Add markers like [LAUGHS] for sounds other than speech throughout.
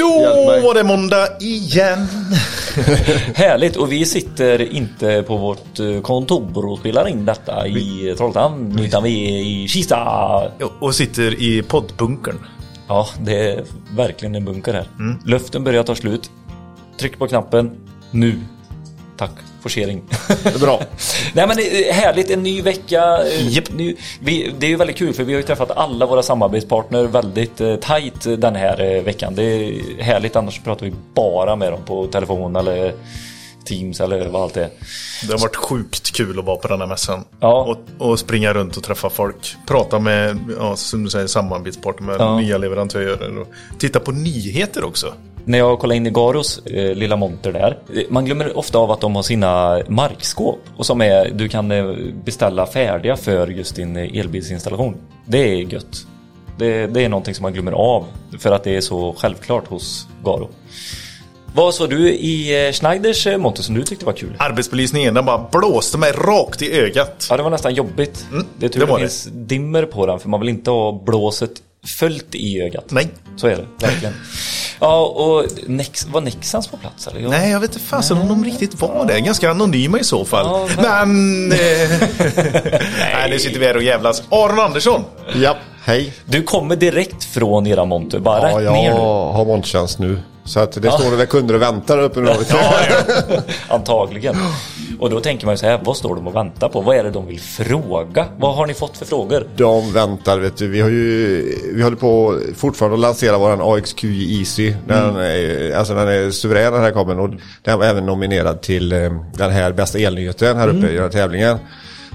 Då var det måndag igen. [LAUGHS] Härligt och vi sitter inte på vårt eh, kontor och spelar in detta i Trollhättan utan vi är i Kista. Och sitter i poddbunkern. Ja, det är verkligen en bunker här. Mm. Luften börjar ta slut. Tryck på knappen nu. Tack, forcering. Det bra. [LAUGHS] Nej men det är härligt, en ny vecka. eh, Japp. Ny, vi, det är ju väldigt kul för vi har ju träffat alla våra samarbetspartner väldigt eh, tajt den här eh, veckan. Det är härligt, annars pratar vi bara med dem på telefon eller Teams eller vad allt är. Det har varit sjukt kul att vara på den här mässan. Ja. Och, och springa runt och träffa folk. Prata med, ja, som du säger, samarbetspartner med Ja. nya leverantörer. Och titta på nyheter också. När jag kollar in i Garos eh, lilla monter där. eh, Man glömmer ofta av att de har sina markskåp. Och som är, du kan eh, beställa färdiga för just din eh, elbilsinstallation. Det är gött. Det, det är någonting som man glömmer av. För att det är så självklart hos Garo. Vad såg du i Schneiders monter som du tyckte var kul? Arbetsbelysningen, den bara blåste mig rakt i ögat. Ja, det var nästan jobbigt. det är tur det det. finns dimmer på den för man vill inte ha blåset följt i ögat. Nej. Så är det, verkligen. [LAUGHS] Ja, och Nex, var Nexans på plats eller? Jag- Nej, jag vet inte fasen om de riktigt var det. Ganska anonyma i så fall. Ja, men... eh, [LAUGHS] Nej, nu sitter vi här och jävlas. Aron Andersson! Ja, hej. Du kommer direkt från era monter, bara Ja, rätt jag ner nu. har monttjänst nu. Så att det står det väl kunder och väntar där uppe nu. [LAUGHS] Antagligen. Och då tänker man ju så här, vad står de och väntar på? Vad är det de vill fråga? Vad har ni fått för frågor? De väntar, vet du. Vi har ju, vi håller på fortfarande att lansera våran AXQI Easy. Den, är, alltså den är suverän den här kabeln och den var även nominerad till eh, den här bästa elnyheten här uppe i den här tävlingen.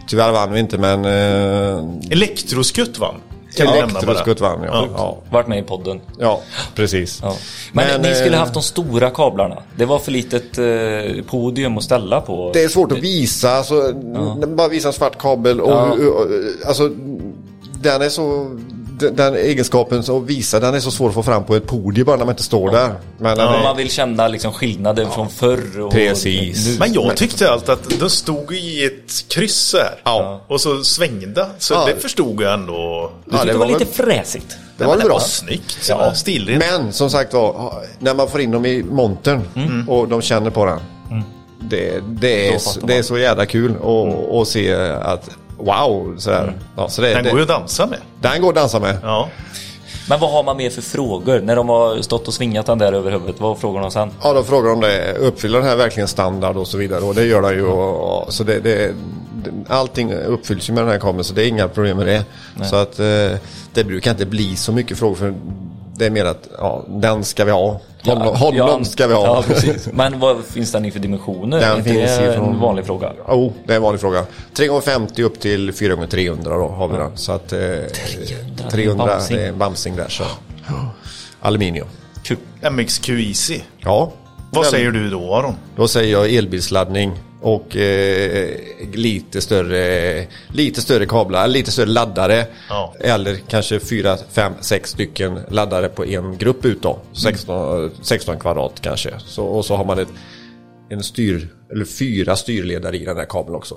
Tyvärr vann vi inte men eh, Elektroskutt vann. Kan jag nämna bara. Elektroskutt vann ja. Ja. ja. Varit med i podden. Ja, precis. Ja. Men, Men, ni skulle eh, haft de stora kablarna. Det var för litet eh, podium att ställa på. Det är svårt att visa, alltså, bara visa en svart kabel och, Ja. och, och alltså, den är så, den, den egenskapen att visa, den är så svår att få fram på ett podium bara när man inte står där. Men Om är, man vill känna liksom skillnaden från förr och Precis. nu. Men jag tyckte allt att de stod i ett kryss här. Ja. Och så svängde. Så Ja. det förstod jag ändå. Du tyckte det det var, var lite fräsigt. det var väl bra. snyggt. Ja. Ja. Stilrent. Men som sagt var, när man får in dem i montern Mm. och de känner på den. Det, det, Då är, det är så jävla kul att att se att wow, sådär. Ja, så det, Den det, går ju att dansa med. den går att dansa med. Ja. Men vad har man mer för frågor? När de har stått och svingat den där över huvudet, vad frågar de sen? Ja, då frågar de det. Uppfyller den här verkligen standard och så vidare? Och det gör den ju. Och, och, så det, det, allting uppfylls ju med den här kameran så det är inga problem med det. Så att eh, det brukar inte bli så mycket frågor för det är mer att ja, den ska vi ha. Honom, honom Ja, ska vi ha. Ja, precis. Men vad finns den i för dimensioner? Den är inte finns det ifrån- en vanlig fråga? Oh, det är en vanlig fråga. 3x50 upp till 4x300 då har vi den. Så att eh, 300, 300 bamsing. det är en bamsing där så. Aluminium. Kul. MXQ Easy. Ja. Vad säger du då Aron? Då säger jag elbilsladdning och eh, lite större lite större kablar, lite större laddare. Ja. Eller kanske 4, 5, 6 stycken laddare på en grupp ut då. 16, 16 kvadrat kanske. Så, och så har man ett, en styr, eller fyra styrledare i den här kabeln också.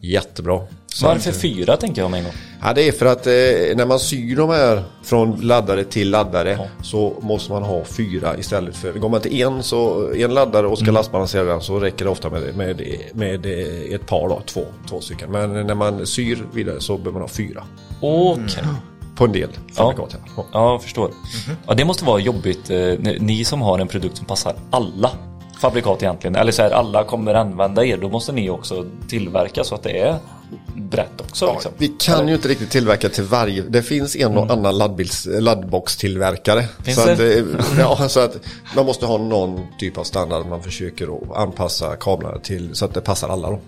Jättebra. Så Varför fyra tänker jag med en gång? Ja, det är för att eh, när man syr de här från laddare till laddare så måste man ha fyra istället för. Går man till en, så, en laddare och ska lastbalansera den så räcker det ofta med, med, med eh, ett par, då, två, två stycken. Men när man syr vidare så behöver man ha fyra. Okej. På en del fabrikat. Ja. Ja, jag förstår. Ja, det måste vara jobbigt. eh, Ni som har en produkt som passar alla fabrikat egentligen. Eller så här, alla kommer använda er. Då måste ni också tillverka så att det är brett också. Ja, liksom. vi kan ju inte riktigt tillverka till varje. Det finns en och annan laddbils, laddboxtillverkare. Finns så, att, det? eh, [LAUGHS] ja, så att man måste ha någon typ av standard. Man försöker att anpassa kablarna till så att det passar alla. Då.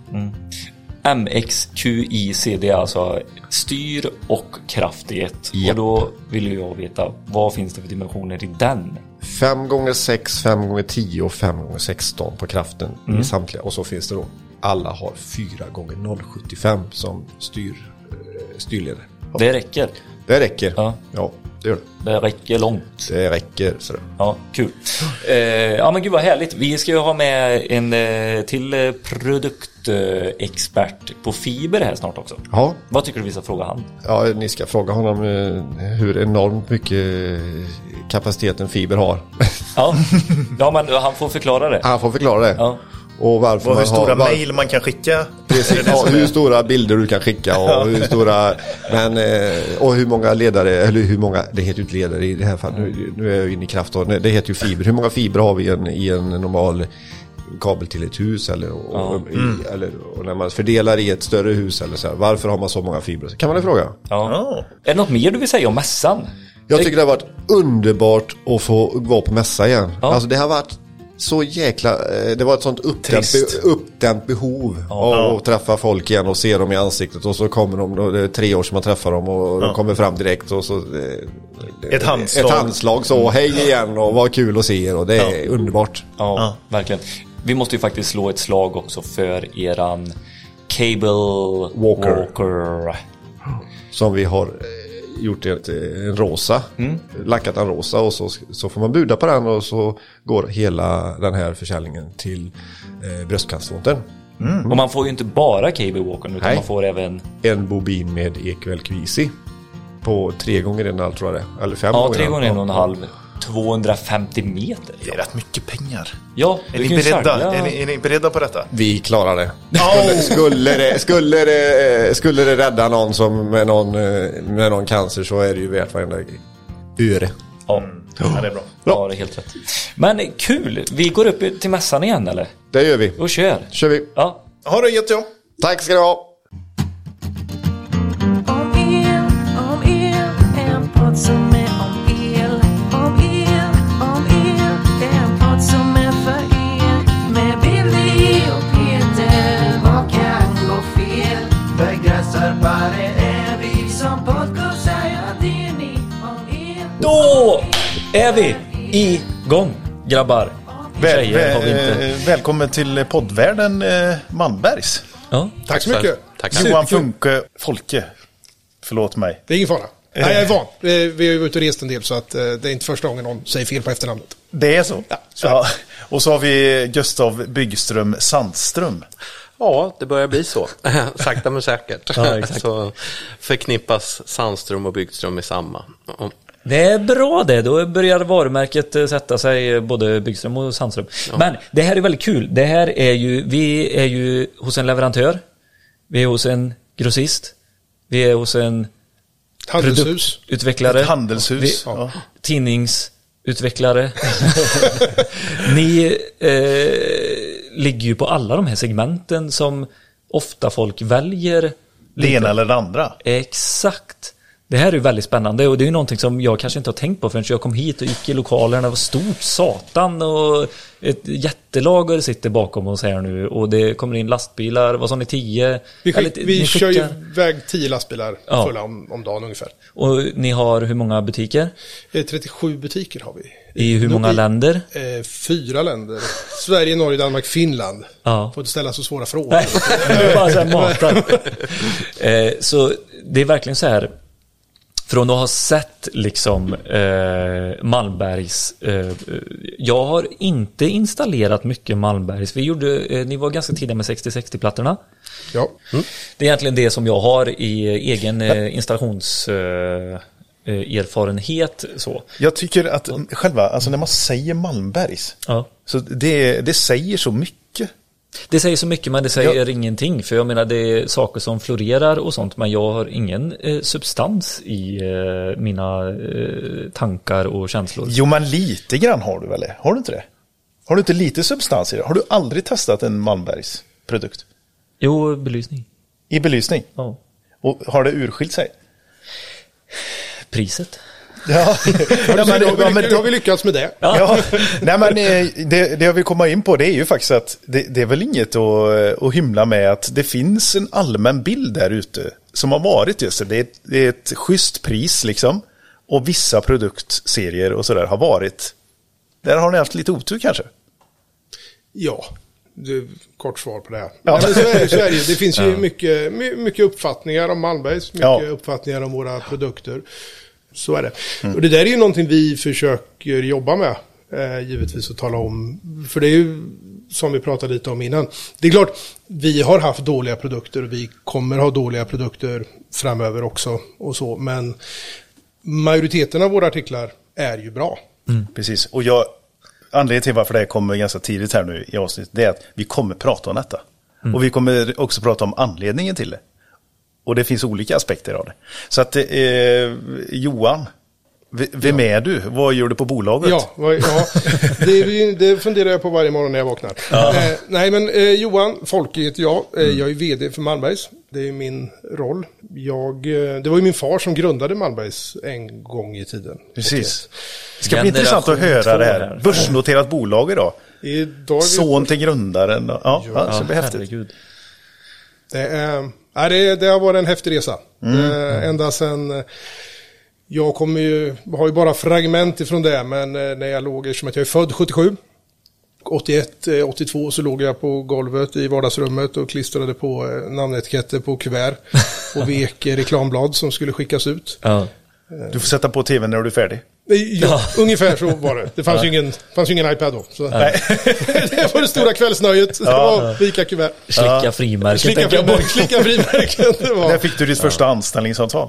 MXQIC det är alltså styr och kraft i ett. Japp. Och då vill jag veta vad finns det för dimensioner i den? 5 gånger 6 5 gånger 10 och 5 gånger 16 på kraften i samtliga. Och så finns det då. Alla har 4 gånger 0,75 som styr, eh, styrledare. Det räcker. Det räcker. Ja. ja, det gör det. Det räcker långt. Det räcker. Så. Ja, kul. Eh, ja men gud vad härligt. Vi ska ju ha med en eh, till eh, produktexpert på fiber här snart också. Ja, Vad tycker du vi ska fråga han? ja, ni ska fråga honom eh, hur enormt mycket kapacitet en fiber har. Ja. ja, men han får förklara det. Han får förklara det. Ja. Och varför Och hur man har- stora var- mejl man kan skicka. Precis, ja, hur stora bilder du kan skicka och hur stora, men, eh, och hur många ledare, eller hur många, det heter ju inte ledare i det här fallet, nu, nu är jag inne i kraft och det heter ju fiber. Hur många fiber har vi i en, i en normal kabel till ett hus eller, och, i, eller och när man fördelar i ett större hus eller så här, varför har man så många fibrer? Kan man det fråga? Ja. Ja. Är det något mer du vill säga om mässan? Jag tycker det har varit underbart att få vara på mässa igen. Ja. Alltså det har varit så jäkla, eh, det var ett sånt uppdämt, be, uppdämt behov av att träffa folk igen och se dem i ansiktet och så kommer de, det är tre år som man träffar dem och de kommer fram direkt och så eh, Ett handslag. Ett handslag så, hej igen och vad kul att se er och det är underbart. Ja, verkligen. Vi måste ju faktiskt slå ett slag också för eran Cable Walker. Walker. Som vi har eh, gjort ett, eh, en rosa, lackat en rosa och så, så får man buda på den och så går hela den här försäljningen till eh, bröstcancerfonden. Och man får ju inte bara Cable Walker utan Nej. man får även en bobin med Equal QC på tre gånger en halv tror jag det. Eller fem ja, gånger tre en. gånger en och en halv. 250 meter. Det är rätt mycket pengar. Ja, Är ni, beredda? Är, ni, är ni beredda på detta? Vi klarar det. Skulle, skulle, det, skulle, det, skulle det rädda någon som med någon, eh, med någon cancer så är det ju värt varenda öre. Ja. Ja, det är bra. ja, det är helt rätt. Men kul! Vi går upp till mässan igen eller? Det gör vi. Och kör. kör vi. Ja. Ha det gött ja. Tack ska du ha. Är vi igång grabbar. Väl, Tjejer har vi inte. väl, välkommen till poddvärlden eh, Malmbergs. Ja. Tack så mycket. Tackar. Johan Funke Folke. Förlåt mig. Det är ingen fara. Nej, jag är van. Vi har ju varit och rest en del så att eh, det är inte första gången någon säger fel på efternamnet. Det är så? Ja, så ja. Och så har vi Gustav Byggström Sandström. Ja, det börjar bli så. [LAUGHS] Sakta men säkert. Ja, exakt. så förknippas Sandström och Byggström med samma. Det är bra det, då börjar varumärket eh, sätta sig eh, både Byggström och Sandström. Men det här är väldigt kul. Det här är ju, vi är ju hos en leverantör. Vi är hos en grossist. Vi är hos en Handelshus. produktutvecklare. Ett handelshus. Vi, Ja. Tidningsutvecklare. [LAUGHS] Ni eh, ligger ju på alla de här segmenten som ofta folk väljer. Det ena eller det andra. Exakt. Det här är ju väldigt spännande och det är ju någonting som jag kanske inte har tänkt på förrän jag kom hit och gick i lokalerna. Det var stort satan och ett jättelager sitter bakom oss här nu och det kommer in lastbilar. Vad sa ni, tio? Vi, Eller, skick, ni vi kör ju skickar- iväg 10 lastbilar Ja. fulla om, om dagen ungefär. Och ni har hur många butiker? Eh, 37 butiker har vi. I hur många I- länder? Eh, fyra länder. Sverige, Norge, Danmark, Finland. Ja. Får inte ställa så svåra frågor. Nej, [LAUGHS] bara så här matar. [LAUGHS] eh, så det är verkligen så här. Från att ha sett liksom eh, Malmbergs. Eh, jag har inte installerat mycket Malmbergs. Vi gjorde, eh, ni var ganska tidiga med 6060-plattorna. Ja. Det är egentligen det som jag har i egen eh, installations... Eh, eh, erfarenhet så. Jag tycker att själva, alltså när man säger Malmbergs. Ja. Så det, det säger så mycket. Det säger så mycket men det säger ingenting. För jag menar det är saker som florerar och sånt. Men jag har ingen eh, substans i eh, mina eh, tankar och känslor. Jo, men lite grann har du väl? Har du inte det? Har du inte lite substans i det? Har du aldrig testat en Malmbergs produkt? Jo, belysning. I belysning? Ja. Och har det urskilt sig? Priset. Ja, Ja, ja, men, då, har vi, ja, men, då har vi lyckats med det. ja. Nej, men eh, det, det jag vill komma in på det är ju faktiskt att det, det är väl inget att, att hymla med att det finns en allmän bild där ute som har varit just det. Det är, ett- det är ett schysst pris liksom. Och vissa produktserier och sådär har varit. Där har ni haft lite otur kanske. Ja, det är kort svar på det här. Ja. Nej, men så är det, så är det, det finns ju mycket, my- mycket uppfattningar om Malmbergs, mycket Ja. uppfattningar om våra produkter. Så är det. Mm. Och det där är ju någonting vi försöker jobba med, eh, givetvis att tala om. För det är ju som vi pratade lite om innan. Det är klart, vi har haft dåliga produkter och vi kommer ha dåliga produkter framöver också och så. Men majoriteten av våra artiklar är ju bra. Precis, och jag, anledningen till varför det kommer ganska tidigt här nu i avsnittet, det är att vi kommer prata om detta. Och vi kommer också prata om anledningen till det. Och det finns olika aspekter av det. Så att eh, Johan, vem är du? Vad gör du på bolaget? Ja, ja [LAUGHS] det, det funderar jag på varje morgon när jag vaknar. Eh, nej, men eh, Johan Folke heter jag. Eh, Mm. Jag är vd för Malmbergs. Det är min roll. Jag, eh, det var ju min far som grundade Malmbergs en gång i tiden. Precis. Det ska bli intressant att höra det här. Börsnoterat bolag idag. Idag Son till grundaren. Ja, ja, det ska bli häftigt. herregud. Det, är, ja, det, det har varit en häftig resa. Mm. Eh, ända sedan, eh, jag kommer ju, har ju bara fragment ifrån det, men eh, när jag låg, eftersom att jag är född 77, 81, eh, 82 så låg jag på golvet i vardagsrummet och klistrade på eh, namnetiketter på kuvert och [LAUGHS] vek reklamblad som skulle skickas ut. Ja. Du får sätta på tvn när du är färdig. Ja, ungefär så var det. Det fanns ju ingen, fanns ju ingen iPad då. Så. [LAUGHS] det var det stora kvällsnöjet. Det var vika kuvert. Slicka frimärken Slicka frimärken. Slicka frimärken. Det var. Där fick du ditt första anställningsavtal.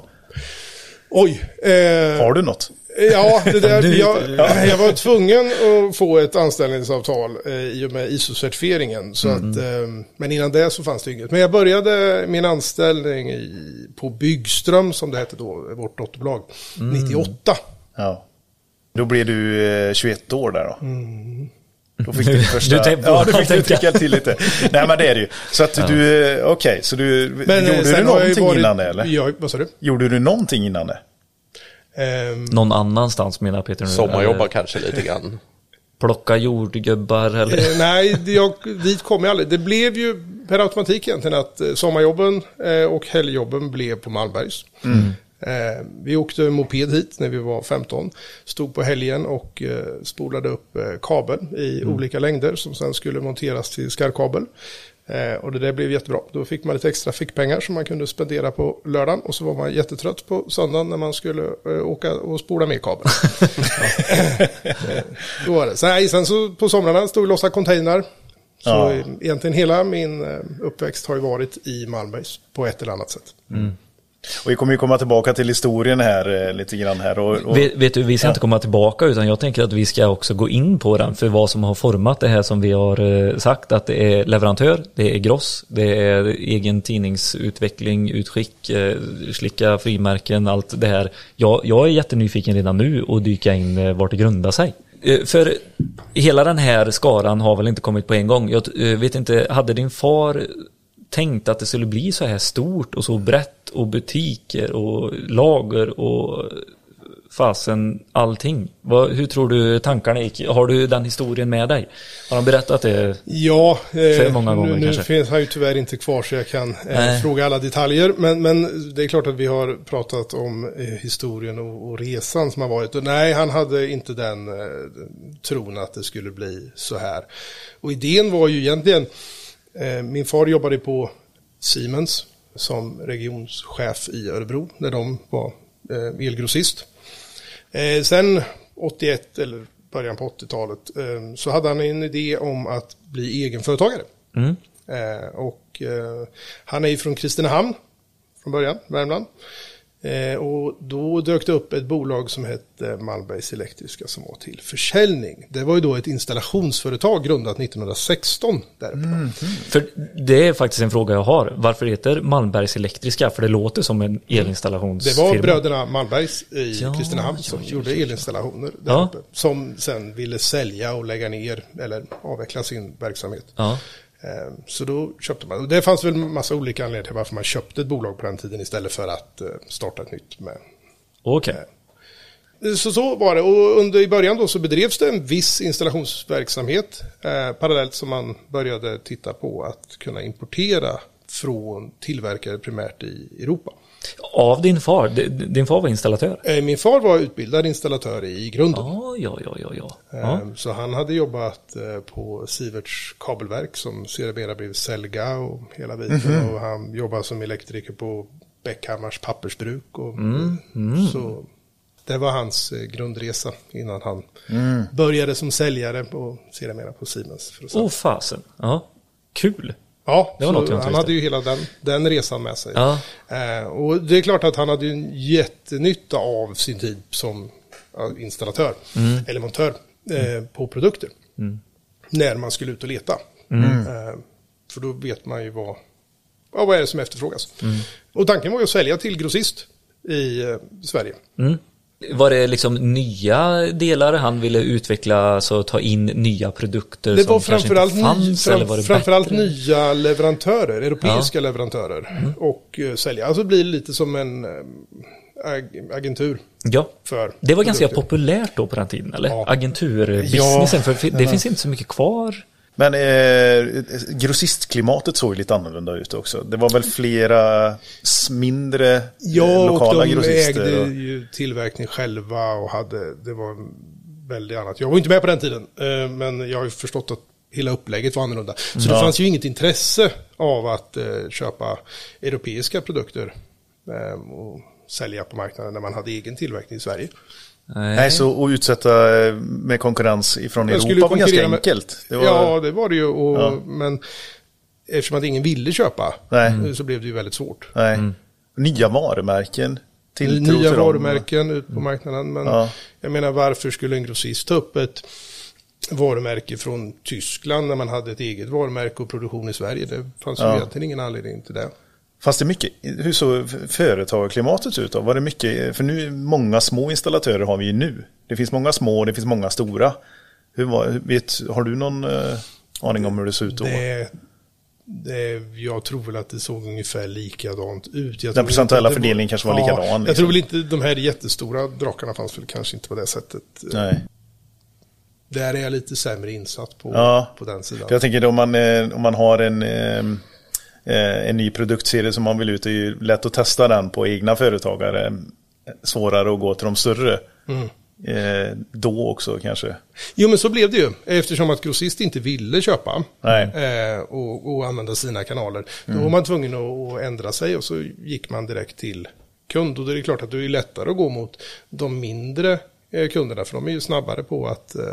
Oj. Eh, Har du något? Ja, det där, jag, jag var tvungen att få ett anställningsavtal eh, i och med ISO-certifieringen. Så att, eh, men innan det så fanns det inget. Men jag började min anställning i, på Byggström, som det hette då, vårt dotterbolag, 98. Ja. Då blev du eh, 21 år där då. Då fick du, [LAUGHS] första... Du [LAUGHS] tänkte- ja, du fick tycka till lite. Nej, men det är det ju. Så att du, eh, okej, så du, Men, eh, gjorde du jag någonting varit- innan det eller? Ja, vad sa du? Gjorde du någonting innan det? Ehm, Någon annanstans menar Peter nu. Sommarjobba Eller kanske lite grann. Plocka jordgubbar eller? Eh, [LAUGHS] nej, jag, dit kom jag aldrig. Det blev ju per automatik egentligen att eh, sommarjobben eh, och helgjobben blev på Malmbergs. Eh, vi åkte moped hit när vi var 15. Stod på helgen och eh, spolade upp eh, kabel i olika längder som sen skulle monteras till skarvkabel. Eh, och det där blev jättebra. Då fick man lite extra fickpengar som man kunde spendera på lördagen. Och så var man jättetrött på söndagen när man skulle eh, åka och spola med kabeln. [LAUGHS] Då var det. Nej, sen så på somrarna stod vi och lossade container. Så Ja. egentligen hela min eh, uppväxt har ju varit i Malmbergs på ett eller annat sätt. Och vi kommer ju komma tillbaka till historien här eh, lite grann här. Och, och, Vet, vet du, vi ska inte komma tillbaka utan jag tänker att vi ska också gå in på den för vad som har format det här som vi har eh, sagt att det är leverantör, det är gross, det är egen tidningsutveckling, utskick, eh, slicka frimärken, allt det här. Jag, jag är jättenyfiken redan nu och dyka in vart det grundar sig. För hela den här skaran har väl inte kommit på en gång. Jag vet inte, hade din far tänkt att det skulle bli så här stort och så brett och butiker och lager och fasen allting. Vad, hur tror du tankarna gick? Har du den historien med dig? Har de berättat det? Ja, För eh, många gånger nu, nu finns han ju tyvärr inte kvar så jag kan eh, fråga alla detaljer. Men, men det är klart att vi har pratat om eh, historien och, och resan som har varit. Och nej, han hade inte den eh, tron att det skulle bli så här. Och idén var ju egentligen, min far jobbade på Siemens som regionschef i Örebro när de var eh, elgrossist. Eh, sen 81 eller början på 80-talet eh, så hade han en idé om att bli egenföretagare. Mm. Eh, och eh, han är ju från Kristinehamn från början, Värmland. Eh, och då dök det upp ett bolag som hette Malmbergs Elektriska som var till försäljning. Det var ju då ett installationsföretag grundat 1916 där uppe. För det är faktiskt en fråga jag har. Varför heter Malmbergs Elektriska? För det låter som en elinstallationsfirma. Det var bröderna Malmbergs i Ja, Kristinehamn som ja, gjorde elinstallationer där Ja. uppe. Som sen ville sälja och lägga ner eller avveckla sin verksamhet. Ja. Eh, Så då köpte man. Det fanns väl massa olika anledningar till varför man köpte ett bolag på den tiden istället för att eh, starta ett nytt med. Okej. Så så var det. Och under i början då så bedrevs det en viss installationsverksamhet eh, parallellt som man började titta på att kunna importera från tillverkare primärt i Europa. Av din far? Din far var installatör? Eh, Min far var utbildad installatör i grunden. Ja, ja, ja, ja. ja. Eh, Så han hade jobbat eh, på Siverts kabelverk som sedermera blev Selga och hela biten. Och han jobbade som elektriker på Bäckhammars pappersbruk. Och, Så det var hans grundresa innan han började som säljare och sedermera på Siemens. Åh fasen. Ja. Kul. Ja, Det var något han hade ju hela den, den resan med sig. Ja. Eh, och det är klart att han hade ju en jättenytta av sin tid som installatör, Mm. eller montör. eh, på produkter. När man skulle ut och leta. Eh, för då vet man ju vad, ja, vad är det som efterfrågas. Och tanken var ju att sälja till grossist i eh, Sverige. Var det liksom nya delar han ville utveckla, så ta in nya produkter Det som var framförallt, inte fanns? eller var det fram, framförallt bättre? nya leverantörer, europeiska leverantörer. Och eh, sälja. Alltså blir lite som en eh, ag- agentur Ja. för Det var ganska populärt då på den tiden, eller? Ja. Agenturbusinessen, för det finns inte så mycket kvar. Men eh, grossistklimatet såg ju lite annorlunda ut också. Det var väl flera mindre Ja, och lokala de grossister. ägde och- ju tillverkning själva och hade, det var väldigt annat. Jag var inte med på den tiden, eh, men jag har ju förstått att hela upplägget var annorlunda. Så det Ja. fanns ju inget intresse av att eh, köpa europeiska produkter eh, och sälja på marknaden när man hade egen tillverkning i Sverige. Nej, så att utsätta eh, med konkurrens ifrån Europa var ganska med- enkelt. Det var, Ja, det var det ju. Och, Ja. Men eftersom att ingen ville köpa Nej. eh, så blev det ju väldigt svårt. nej. Nya varumärken. Tilltro Nya till dem. varumärken ut på marknaden. Men Ja. jag menar varför skulle en grossist ta upp ett varumärke från Tyskland när man hade ett eget varumärke och produktion i Sverige? Det fanns ju Ja. egentligen ingen anledning till det. Fast det mycket, hur såg företagarklimatet ut då? Var det mycket, för nu många små installatörer har vi ju nu. Det finns många små och det finns många stora. Hur var, vet, har du någon eh, aning om hur det såg ut då? det, det jag tror väl att det såg ungefär likadant ut. Jag Den procentuella fördelningen kanske var likadan, Jag liksom. tror väl inte de här jättestora drakarna fanns väl kanske inte på det sättet. Nej. Där är jag lite sämre insatt på, Ja. på den sidan. Jag tänker om man, eh, om man har en, eh, eh, en ny produktserie som man vill ut, det är ju lätt att testa den på egna företagare. Eh, Svårare att gå till de större. Mm. Eh, då också kanske. Jo men så blev det ju. Eftersom att grossist inte ville köpa eh, och, och använda sina kanaler. Mm. Då var man tvungen att, att ändra sig och så gick man direkt till kund. Och då är det klart att det är lättare att gå mot de mindre eh, kunderna. För de är ju snabbare på att eh,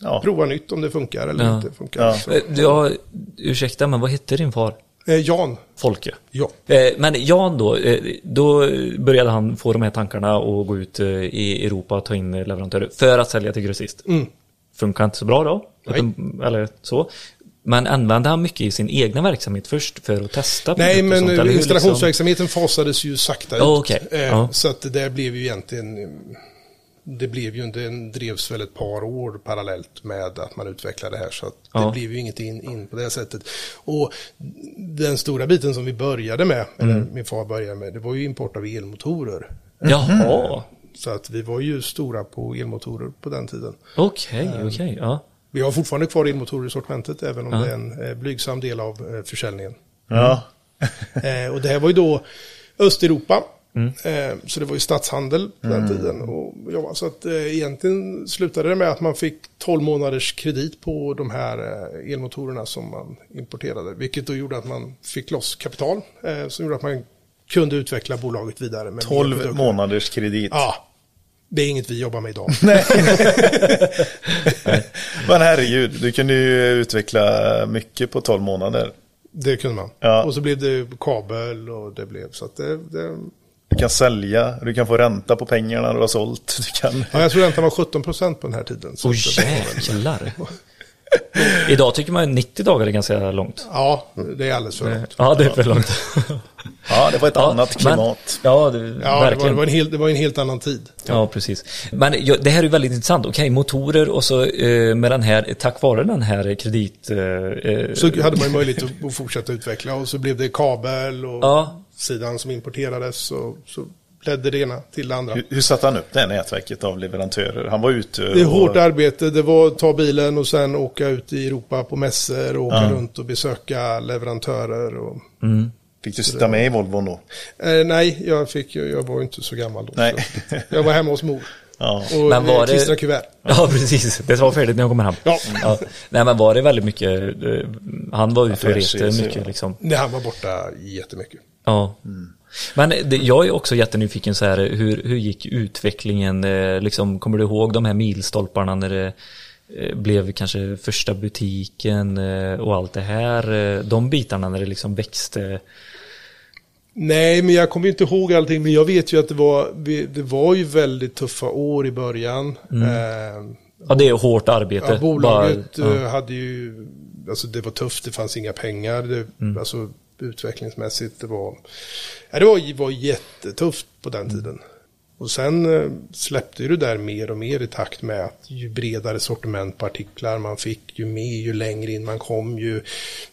Ja. prova nytt om det funkar eller Ja. inte funkar. Ja. Så, Eh, Ja, ursäkta, men vad hette din far? Eh, Jan, Folke. ja. Eh, Men Jan då, eh, då började han få de här tankarna och gå ut eh, i Europa och ta in leverantörer för att sälja till grossist. Mm. Funkar inte så bra då? Nej. Eller så. Men använde han mycket i sin egna verksamhet först för att testa Nej, men sånt, eh, liksom? installationsverksamheten fasades ju sakta ut. Ja, okej. Eh, Ja. Så att det blev ju egentligen, det blev ju inte, den drevs väl ett par år parallellt med att man utvecklade det här. Så att det Ja. blev ju inget in, in på det sättet. Och den stora biten som vi började med, Mm. eller min far började med, det var ju import av elmotorer. Jaha, [LAUGHS] Så att vi var ju stora på elmotorer på den tiden. okej, okej, ja. Vi har fortfarande kvar elmotorer i sortimentet, även om det är en eh, blygsam del av eh, försäljningen. Ja. Eh, och det här var ju då Östeuropa. Eh, så det var ju statshandel på den tiden. Och, ja, så att eh, egentligen slutade det med att man fick 12 månaders kredit på de här eh, elmotorerna som man importerade. Vilket då gjorde att man fick loss kapital. Eh, som gjorde att man kunde utveckla bolaget vidare. Med mer 12 produkter. månaders kredit. Ja, det är inget vi jobbar med idag. [LAUGHS] Men herregud, du kunde ju utveckla mycket på 12 månader. Det kunde man. Ja. Och så blev det kabel och det blev så att det, det Du kan sälja, du kan få ränta på pengarna du har sålt. Du kan... ja, jag tror räntan var 17 procent på den här tiden. Åh väl- jäklar. Idag tycker man 90 dagar är ganska långt. Ja, det är alldeles för långt. Ja, det är för långt. Ja, det var ett Ja, annat men- klimat. ja, det, Ja, det var, det, var en hel, det var en helt annan tid. Ja, precis. Men ja, det här är ju väldigt intressant. Okej, motorer och så eh, med den här, tack vare den här kredit... Eh, eh, Så hade man ju möjlighet att, att fortsätta utveckla och så blev det kabel och Ja. Sidan som importerades och så ledde det ena till det andra. Hur, hur satte han upp det här nätverket av leverantörer? Han var ute Det är och... hårt arbete, det var att ta bilen och sen åka ut i Europa på mässor och åka Ja. runt och besöka leverantörer. Och, Fick du sitta med i Volvo då? eh, nej, jag, fick, ju- jag var ju inte så gammal då. Nej. Så jag var hemma hos mor Ja. och Men var eh, det- klistrade kuvert. [LAUGHS] Ja, precis. Det var färdigt när jag kommer hem. Ja. Nej, men var det väldigt mycket... Eh, han var ute och reste mycket ja. liksom. Nej, han var borta jättemycket. Ja. Men det, jag är också jättenyfiken så här, hur, hur gick utvecklingen? Eh, liksom, kommer du ihåg de här milstolparna när det eh, blev kanske första butiken eh, och allt det här? De bitarna när det liksom växte. Nej, men jag kommer inte ihåg allting. Men jag vet ju att det var, det var ju väldigt tuffa år i början. Mm. Eh, Ja, det är hårt arbete. Ja, bolaget Bara- eh, hade ju, alltså det var tufft, det fanns inga pengar, det, Mm. alltså utvecklingsmässigt, det var, ja, det var, var jättetufft på den Mm. tiden. Och sen eh, släppte ju det där mer och mer i takt med att ju bredare sortiment på artiklar man fick, ju mer, ju längre in man kom, ju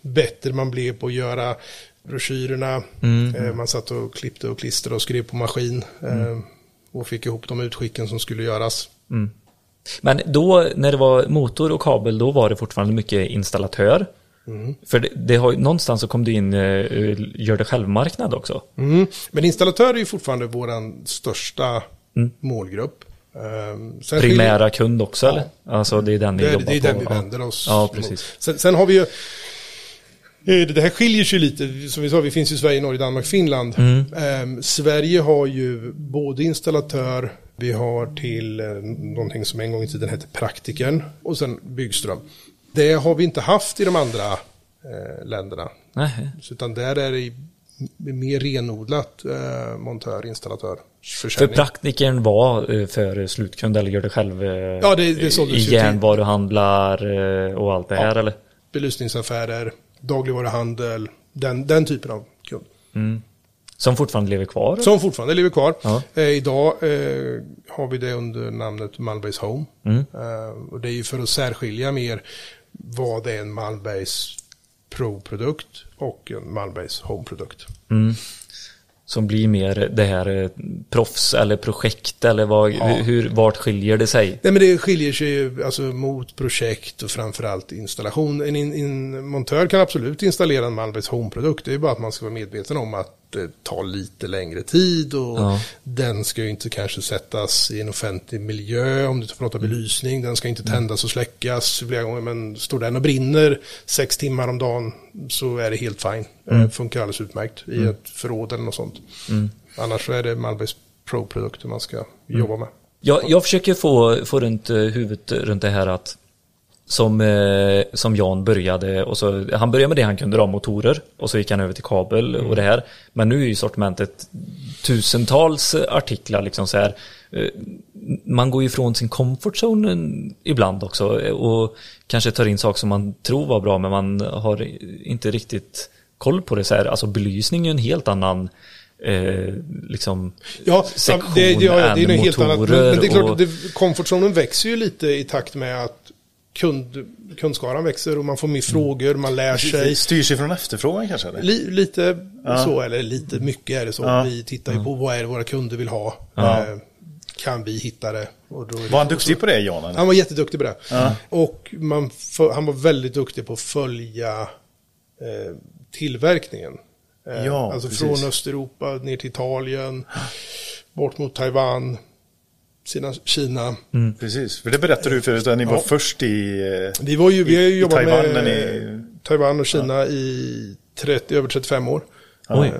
bättre man blev på att göra broschyrerna. Mm. Eh, man satt och klippte och klistrade och skrev på maskin. Mm. Eh, och fick ihop de utskicken som skulle göras. Men då när det var motor och kabel då var det fortfarande mycket installatör. Mm. För det, det har, ju- någonstans så kom det in eh, gör det själv-marknad också. Mm. Men installatör är ju fortfarande vår största Mm. målgrupp. Sen Primära kund också eller? Alltså det är den skiljer- det, jobbar det är på. den vi Ja. vänder oss Ja, mot. precis. Sen, sen har vi ju eh, det här skiljer sig lite, som vi sa, vi finns i Sverige, Norge, Danmark, Finland. Mm. Ehm, Sverige har ju både installatör, vi har till eh, någonting som en gång i tiden hette Praktikern och sen Byggström. Det har vi inte haft i de andra eh, länderna. Nej. Så Utan där är det mer renodlat eh, montör, installatör, För praktikern var eh, för slutkund eller gör det själv eh, Ja, det- det såldes i järnvaruhandlar eh, och allt det här eller? belysningsaffärer, dagligvaruhandel, den, den typen av kund. Som fortfarande lever kvar? Som fortfarande lever kvar. Ja. Eh, idag eh, har vi det under namnet Malmbergs Home. Mm. Eh, och det är ju för att särskilja mer vad det är en Malmbergs Pro-produkt och en Malmbergs Home-produkt. Som blir mer det här eh, proffs eller projekt eller vad, hur, vart skiljer det sig? Nej men det skiljer sig ju alltså, mot projekt och framförallt installation. En, in, en montör kan absolut installera en Malmbergs Home-produkt. Det är bara att man ska vara medveten om att det tar lite längre tid och Ja. den ska ju inte kanske sättas i en offentlig miljö om du pratar belysning. Den ska inte tändas och släckas flera gånger men står den och brinner sex timmar om dagen så är det helt fine. Eh, funkar alldeles utmärkt i ett förråd eller något sånt. Annars så är det Malmbergs Pro-produkter man ska jobba med. Jag, jag försöker få, få runt eh, huvudet runt det här att som, eh, som Jan började och så, han började med det han kunde då, motorer och så gick han över till kabel och det här. Men nu är ju sortimentet tusentals artiklar liksom så här. Eh, Man går ju ifrån sin comfort zone ibland också eh, och kanske tar in saker som man tror var bra men man har inte riktigt koll på det så här. Alltså belysning är en helt annan eh, liksom Ja, sektion det, ja, det är än något helt annat. Men, motorer men det är klart, och- det, comfortzonen växer ju lite i takt med att kund, kundskaran växer och man får mer frågor, man lär sig. Det styrs ju från efterfrågan kanske? Li, lite så, eller lite mycket är det så. Ja. Vi tittar ju på vad är det våra kunder vill ha. Ja. Eh, kan vi hitta det? Det Var han duktig på det, Jan? Han var jätteduktig på det. Och man, han var väldigt duktig på att följa eh, tillverkningen. Eh, Ja, alltså precis. från Östeuropa ner till Italien, bort mot Taiwan, sina, Kina. Precis, för det berättade du förut att ni var Ja. först i... Vi, var ju, vi har ju jobbat Taiwan med ni- Taiwan och Kina i 30, över 35 år. Oj.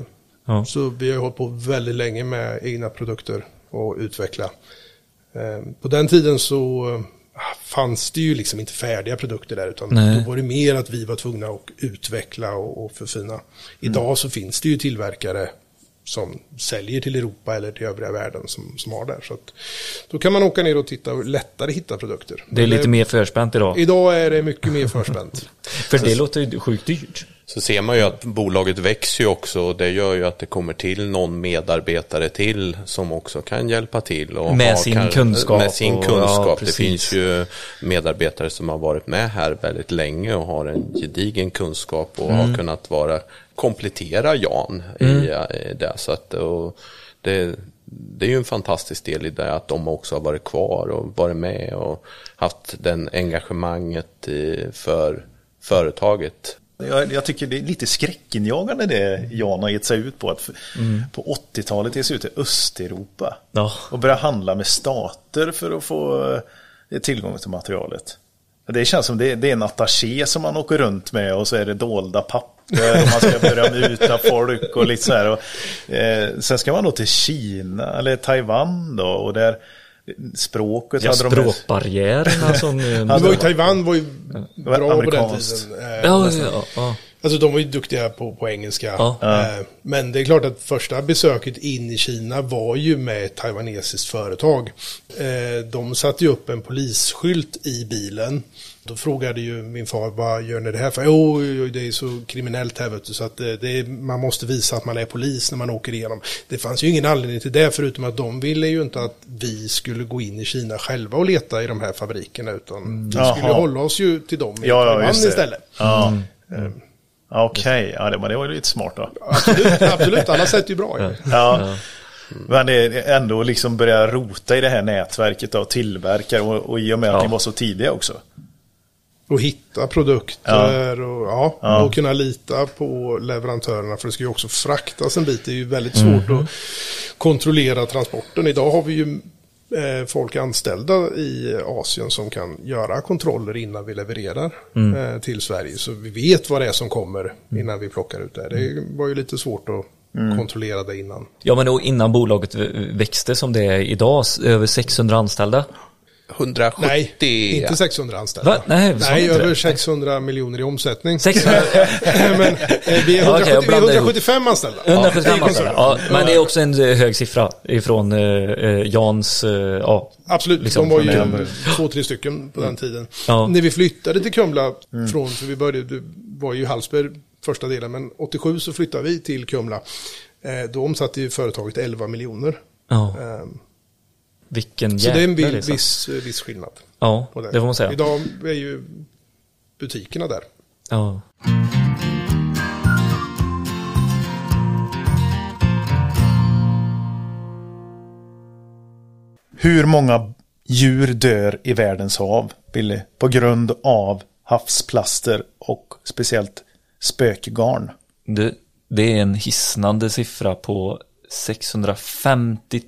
Ja. Så vi har hållit på väldigt länge med egna produkter och utveckla. Eh, På den tiden så eh, fanns det ju liksom inte färdiga produkter där utan Nej. då var det mer att vi var tvungna att utveckla och, och förfina. Idag så finns det ju tillverkare som säljer till Europa eller till övriga världen som, som har det. Så att, då kan man åka ner och titta och lättare hitta produkter. Det är lite mer förspänt idag. Idag är det mycket mer förspänt. [LAUGHS] För det låter ju sjukt dyrt. Så ser man ju att bolaget växer ju också och det gör ju att det kommer till någon medarbetare till som också kan hjälpa till. Och Med sin kan- kunskap Med sin och- kunskap. ja, det finns ju medarbetare som har varit med här väldigt länge och har en gedigen kunskap och Mm. har kunnat vara, komplettera Jan i, i det. Så att, och det, det är ju en fantastisk del i det att de också har varit kvar och varit med och haft den engagemanget i, för företaget. Jag, jag tycker det är lite skräckinjagande det Jan har gett sig ut på. Att f- På 80-talet ge sig ut i Östeuropa. Ja. Och börja handla med stater för att få eh, tillgång till materialet. Det känns som det, det är en attaché som man åker runt med och så är det dolda papper och man ska börja muta folk och lite så här. Och, eh, sen ska man då till Kina eller Taiwan då och där språket Ja, hade de med- språkbarriärerna som... eh, [LAUGHS] Det var ju Taiwan var ju bra på den tiden. Eh, Ja, ja, ja. Alltså de var ju duktiga på, på engelska. Ja. Eh, Men det är klart att första besöket in i Kina var ju med ett taiwanesiskt företag. Eh, De satte ju upp en polisskylt i bilen. Då frågade ju min far, vad gör ni det här för? Jo, jo, det är så kriminellt här vet du, så att eh, det är, man måste visa att man är polis när man åker igenom. Det fanns ju ingen anledning till det, förutom att de ville ju inte att vi skulle gå in i Kina själva och leta i de här fabrikerna, utan vi skulle ju Jaha. hålla oss ju till dem i Ja, ja, istället. Ja. Okej, ja, det, var, det var ju lite smart då. Absolut, absolut. alla sätt är ju bra. ju. Ja. Men det är ändå liksom börja rota i det här nätverket av tillverkare och, och i och med att Ja. ni var så tidiga också. Och hitta produkter och, ja, Ja. och kunna lita på leverantörerna. För det ska ju också fraktas en bit. Det är ju väldigt svårt att kontrollera transporten. Idag har vi ju eh, folk anställda i Asien som kan göra kontroller innan vi levererar eh, till Sverige. Så vi vet vad det är som kommer innan vi plockar ut det. Det var ju lite svårt att kontrollera det innan. Ja men då innan bolaget växte som det är idag, över 600 anställda. 170. Nej, inte 600 anställda. Va? Nej, Nej över 600 miljoner i omsättning. 600, [LAUGHS] Men eh, vi är, Ja, okej, 170, jag vi är blandar ihop. 175 anställda. 175 anställda. Ja, men det är också en eh, hög siffra ifrån eh, eh, Jans, eh, ja. Absolut, Liksom de var ju början. två, tre stycken på den tiden. Ja. När vi flyttade till Kumla, från, för vi började, det var ju Hallsberg första delen, men 87 så flyttade vi till Kumla. Eh, då omsatte ju företaget 11 miljoner. ja. Vilken så det är en jäkla vi- resa. viss, eh, viss skillnad. Ja, på det får man säga. Idag är ju butikerna där. Ja. Hur många djur dör i världens hav, Billy? På grund av havsplaster och speciellt spökgarn. Det, det är en hisnande siffra på 650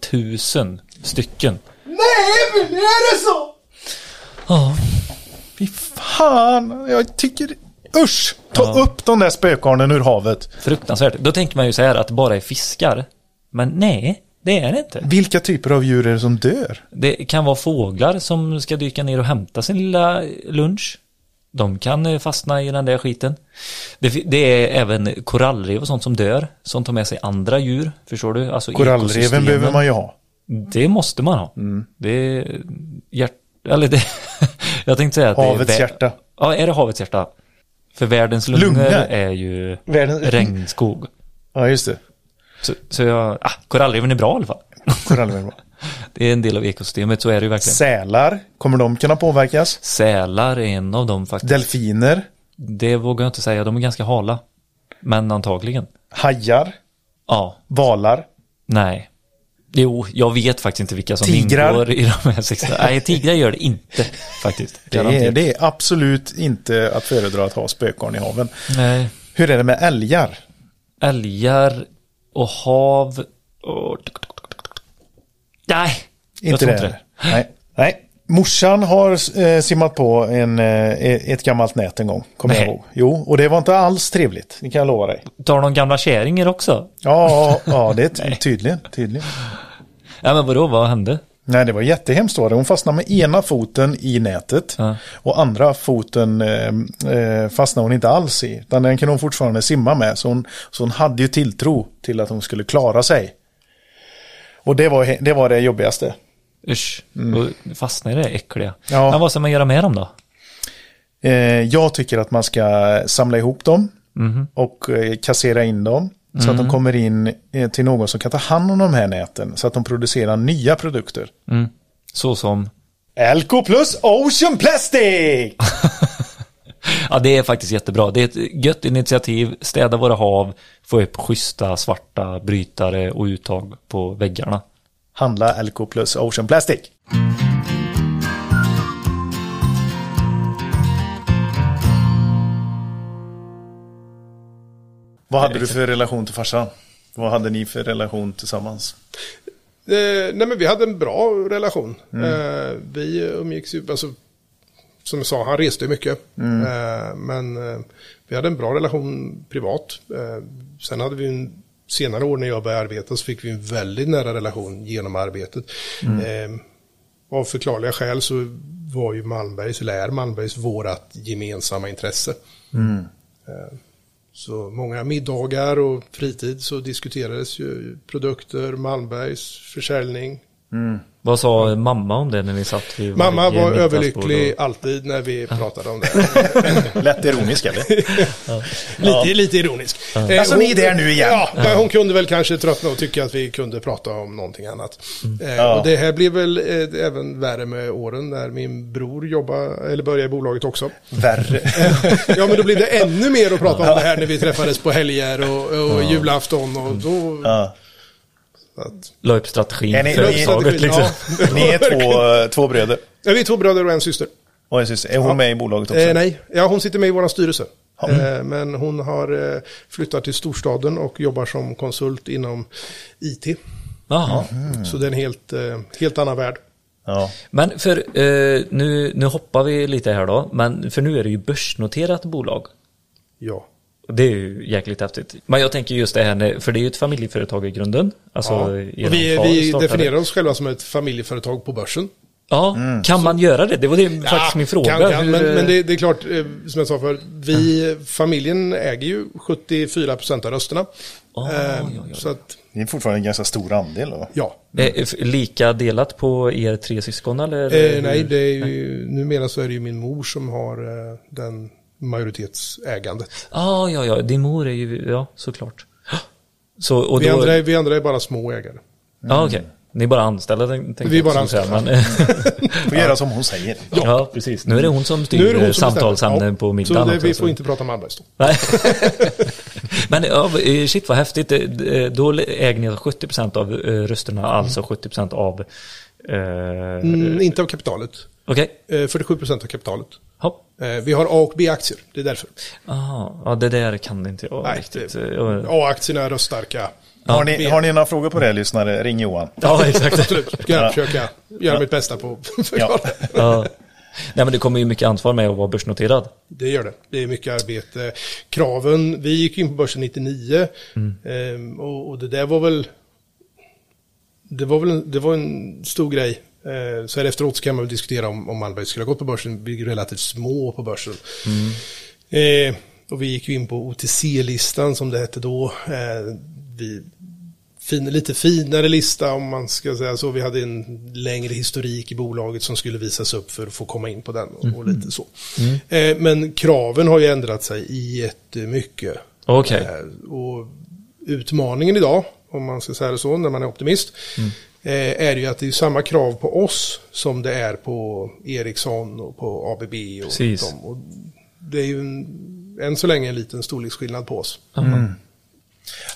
000 stycken. Nej, Billy, är det så? Ja, Fy fan, jag tycker... Usch! Ta Ja. upp de där spökgarnen ur havet. fruktansvärt. Då tänker man ju så här att det bara är fiskar. Men nej, det är det inte. Vilka typer av djur är det som dör? Det kan vara fåglar som ska dyka ner och hämta sin lilla lunch. De kan eh, fastna i den där skiten. Det, det är även korallrev och sånt som dör. Som tar med sig andra djur. Förstår du? Alltså Korallreven behöver man ju ha. Det måste man ha. Det är hjärt... Eller det... [LAUGHS] Jag tänkte säga att Havets det är... hjärta. Ja, är det havets hjärta? För världens lungor, Lungor? är ju Världens- regnskog. Ja, just det. Så, så jag... Ah, korallreven är bra i alla fall. [LAUGHS] Korallreven. [LAUGHS] Det är en del av ekosystemet, så är det ju verkligen. Sälar, kommer de kunna påverkas? Sälar är en av dem faktiskt. Delfiner, Det vågar jag inte säga, de är ganska hala. Men antagligen. hajar, Ja, valar. nej. Jo, jag vet faktiskt inte vilka som Tigrar? ingår i de här 16. Nej, tigrar gör det inte [LAUGHS] faktiskt. Det är, det är absolut inte att föredra att ha spökgarn i haven. Nej. Hur är det med älgar? Älgar och hav och... Nej, jag Inte tror det? inte det. Nej. Nej. Morsan har eh, simmat på en, eh, ett gammalt nät en gång, kommer jag ihåg. Jo, och det var inte alls trevligt, det kan jag lova dig. Tar de gamla kärringar också? Ja, ja det är ty- tydligen, tydligen. Ja, men vadå, vad hände? Nej, det var jättehemskt var det. Hon fastnade med ena foten i nätet Ja. och andra foten eh, eh, fastnade hon inte alls i. Utan den kunde hon fortfarande simma med. Så hon, så hon hade ju tilltro till att hon skulle klara sig. Och det var det, var det jobbigaste. Usch, mm. fastnar i det äckliga. Ja. Men vad ska man göra med dem då? Eh, jag tycker att man ska samla ihop dem Mhm. och eh, kassera in dem. Så att de kommer in eh, till någon som kan ta hand om de här näten. Så att de producerar nya produkter. Mm. Så som... Elko plus Ocean Plastic! [LAUGHS] Ja, det är faktiskt jättebra. Det är ett gött initiativ. Städa våra hav, få upp schyssta svarta brytare och uttag på väggarna. Handla Elko plus Ocean Plastic. Vad hade du för relation till farsan? Vad hade ni för relation tillsammans? Eh, nej men vi hade en bra relation. Mm. Eh, vi umgicks ju, alltså, som jag sa, han reste mycket. Mm. Eh, men eh, vi hade en bra relation privat. Eh, sen hade vi en senare år när jag började arbeta så fick vi en väldigt nära relation genom arbetet. Mm. Eh, av förklarliga skäl så var ju Malmbergs, eller är Malmbergs, vårat gemensamma intresse. Mm. Eh, Så många middagar och fritid så diskuterades ju produkter, Malmbergs försäljning. Vad sa mamma om det när ni satt vid Mamma var överlycklig och- alltid när vi pratade om det. [LAUGHS] Lätt ironisk eller? [LAUGHS] lite, lite ironisk. Eh, Alltså, ni är där nu igen. Ja, men hon kunde väl kanske tröttna och tycka att vi kunde prata om någonting annat. Eh, Ja. Och det här blev väl eh, även värre med åren när min bror jobbade, eller började i bolaget också. Värre. Ja, men då blev det ännu mer att prata om det här när vi träffades på helger och, och julafton och då... Ja. Att, La upp strategin Är ni- för ni- uppdraget liksom. Ja. Ni är [LAUGHS] två, två bröder. Ja, vi är två bröder och en syster. Och en syster. Är hon med i bolaget också? Eh, nej, ja, hon sitter med i vår styrelse. Eh, men hon har eh, flyttat till storstaden och jobbar som konsult inom IT. Jaha. Så det är en helt, eh, helt annan värld. Ja. Men för eh, nu, nu hoppar vi lite här då, men för nu är det ju börsnoterat bolag. Ja. Det är ju jäkligt häftigt. Men jag tänker just det här, för det är ju ett familjeföretag i grunden. Alltså, ja. Och vi vi definierar oss själva som ett familjeföretag på börsen. Ja, kan man göra det? Det var det faktiskt min fråga. Kan, kan, men men det, det är klart, eh, som jag sa för vi, familjen äger ju 74% av rösterna. Ah, Eh, ja, ja. Så att, Det är fortfarande en ganska stor andel då. ja. Eh, f- Lika delat på er tre syskon eller? Eh, nej, det är ju, numera så är det ju min mor som har eh, den majoritetsägandet. Ah, ja, ja, din mor är ju, ja, såklart. Så, och Vi då, andra, är, vi andra är bara små ägare. Ja, okej. Ni är bara anställda, tänk- tänkte Vi är jag bara anställda. Men, [LAUGHS] Får göra som hon säger. ja. precis. Nu är det hon som styr Nu är det hon som samtalsämnen bestämmer. på Ja, middagen Så det, vi får inte prata om Malmbergs [LAUGHS] då. Nej. Men ja, eh, shit vad häftigt. Eh, Då äger ni 70% av eh, rösterna, alltså 70% av... Eh, Mm, inte av kapitalet. Okej. Eh, 47% av kapitalet. Hopp. Eh, Vi har A och B-aktier, det är därför. Aha. Ja, det där kan inte jag Nej, riktigt. det- eh, jag- A-aktierna är röststarka. Har ni, har ni några frågor på det lyssnare? Ring Johan. Ja, exakt. Absolut, ska jag försöka göra mitt bästa på [LAUGHS] att förklara. Ja. Nej, men det kommer ju mycket ansvar med att vara börsnoterad. Det gör det. Det är mycket arbete. Kraven, vi gick in på börsen 99 ehm, och, och det där var väl det var väl en, det var en stor grej. Eh, så här efteråt så kan man väl diskutera om, om Malmberg skulle ha gått på börsen. Vi är relativt små på börsen. Eh, och vi gick ju in på OTC-listan som det hette då. Eh, vi, fin, lite finare lista om man ska säga så. Vi hade en längre historik i bolaget som skulle visas upp för att få komma in på den och, och lite så. Eh, men kraven har ju ändrat sig jättemycket. Okej. Eh, och utmaningen idag, om man ska säga det så, när man är optimist, eh, är ju att det är samma krav på oss som det är på Ericsson och på ABB och Precis. dem. Och det är ju en, än så länge en liten storleksskillnad på oss.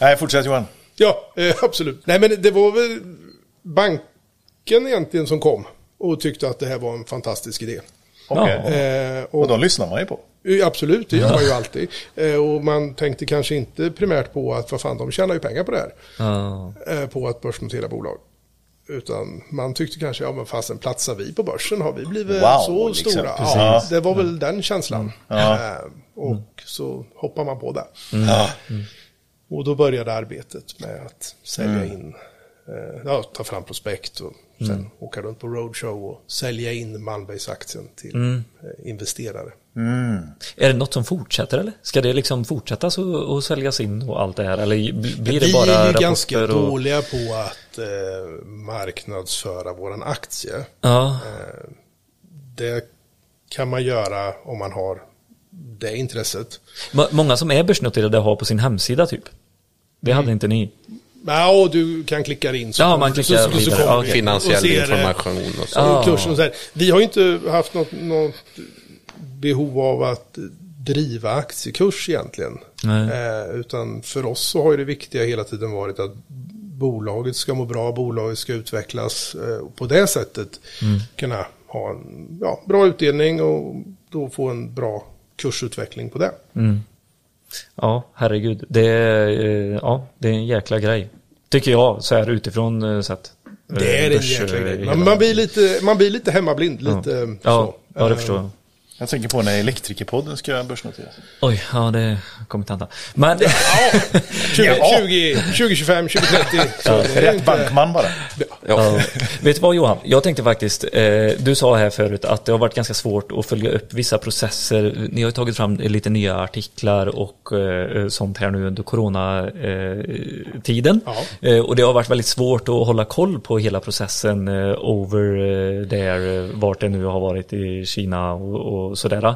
Nej, fortsätt Johan. Ja, eh, absolut. Nej, men det var väl banken egentligen som kom och tyckte att det här var en fantastisk idé. Okej. Ja. Eh, och Och de lyssnar man ju på. Ja, Absolut, det gör man ju alltid. Eh, Och man tänkte kanske inte primärt på att vad fan, de tjänar ju pengar på det här. Ja. eh, På att börsnotera bolag. Utan man tyckte kanske, ja men fasen platsar vi på börsen? Har vi blivit Wow, så liksom. stora? Precis. Ja, det var väl den känslan. Ja. Eh, Och så hoppar man på det. Ja. Och då började arbetet med att sälja in, eh, ja, ta fram prospekt och sen åka runt på roadshow och sälja in Malmbergsaktien till eh, investerare. Är det något som fortsätter eller? Ska det liksom fortsätta så, och säljas in och allt det här? Eller bl- blir det Vi bara är ju rapporter ganska och... dåliga på att eh, marknadsföra våran aktie. Ja, Det kan man göra om man har det intresset. Må- många som är börsnoterade har på sin hemsida typ. Det Mm. hade inte ni. Ja, och du kan klicka in. Så Ja, man klickar så, så, så vidare. kommer Ja, vi okej. Finansiell information och så. Ja. kursen och så här. Vi har ju inte haft något, något behov av att driva aktiekurs egentligen. Nej. Eh, utan för oss så har ju det viktiga hela tiden varit att bolaget ska må bra, bolaget ska utvecklas eh, och på det sättet Mm. kunna ha en ja, bra utdelning och då få en bra kursutveckling på det. Ja, herregud. Det är, eh, ja, det är en jäkla grej. Tycker jag, så här utifrån eh, sett. Det är en Börs, jäkla eh, grej. Man, man, blir lite, man blir lite hemmablind. Lite Ja, så. ja, det Eh, förstår jag. Jag tänker på när Elektrikerpodden ska börsnoteras. Oj, ja det kommer inte hända. Men 20, Ja. 20, 2025, 2030. Så det är Rätt inte- bankman bara. Ja. Vet du vad Johan? Jag tänkte faktiskt, eh, du sa här förut att det har varit ganska svårt att följa upp vissa processer. Ni har ju tagit fram lite nya artiklar och eh, sånt här nu under coronatiden. Ja. Eh, och det har varit väldigt svårt att hålla koll på hela processen eh, over eh, there, eh, vart det nu har varit i Kina och, och sådär.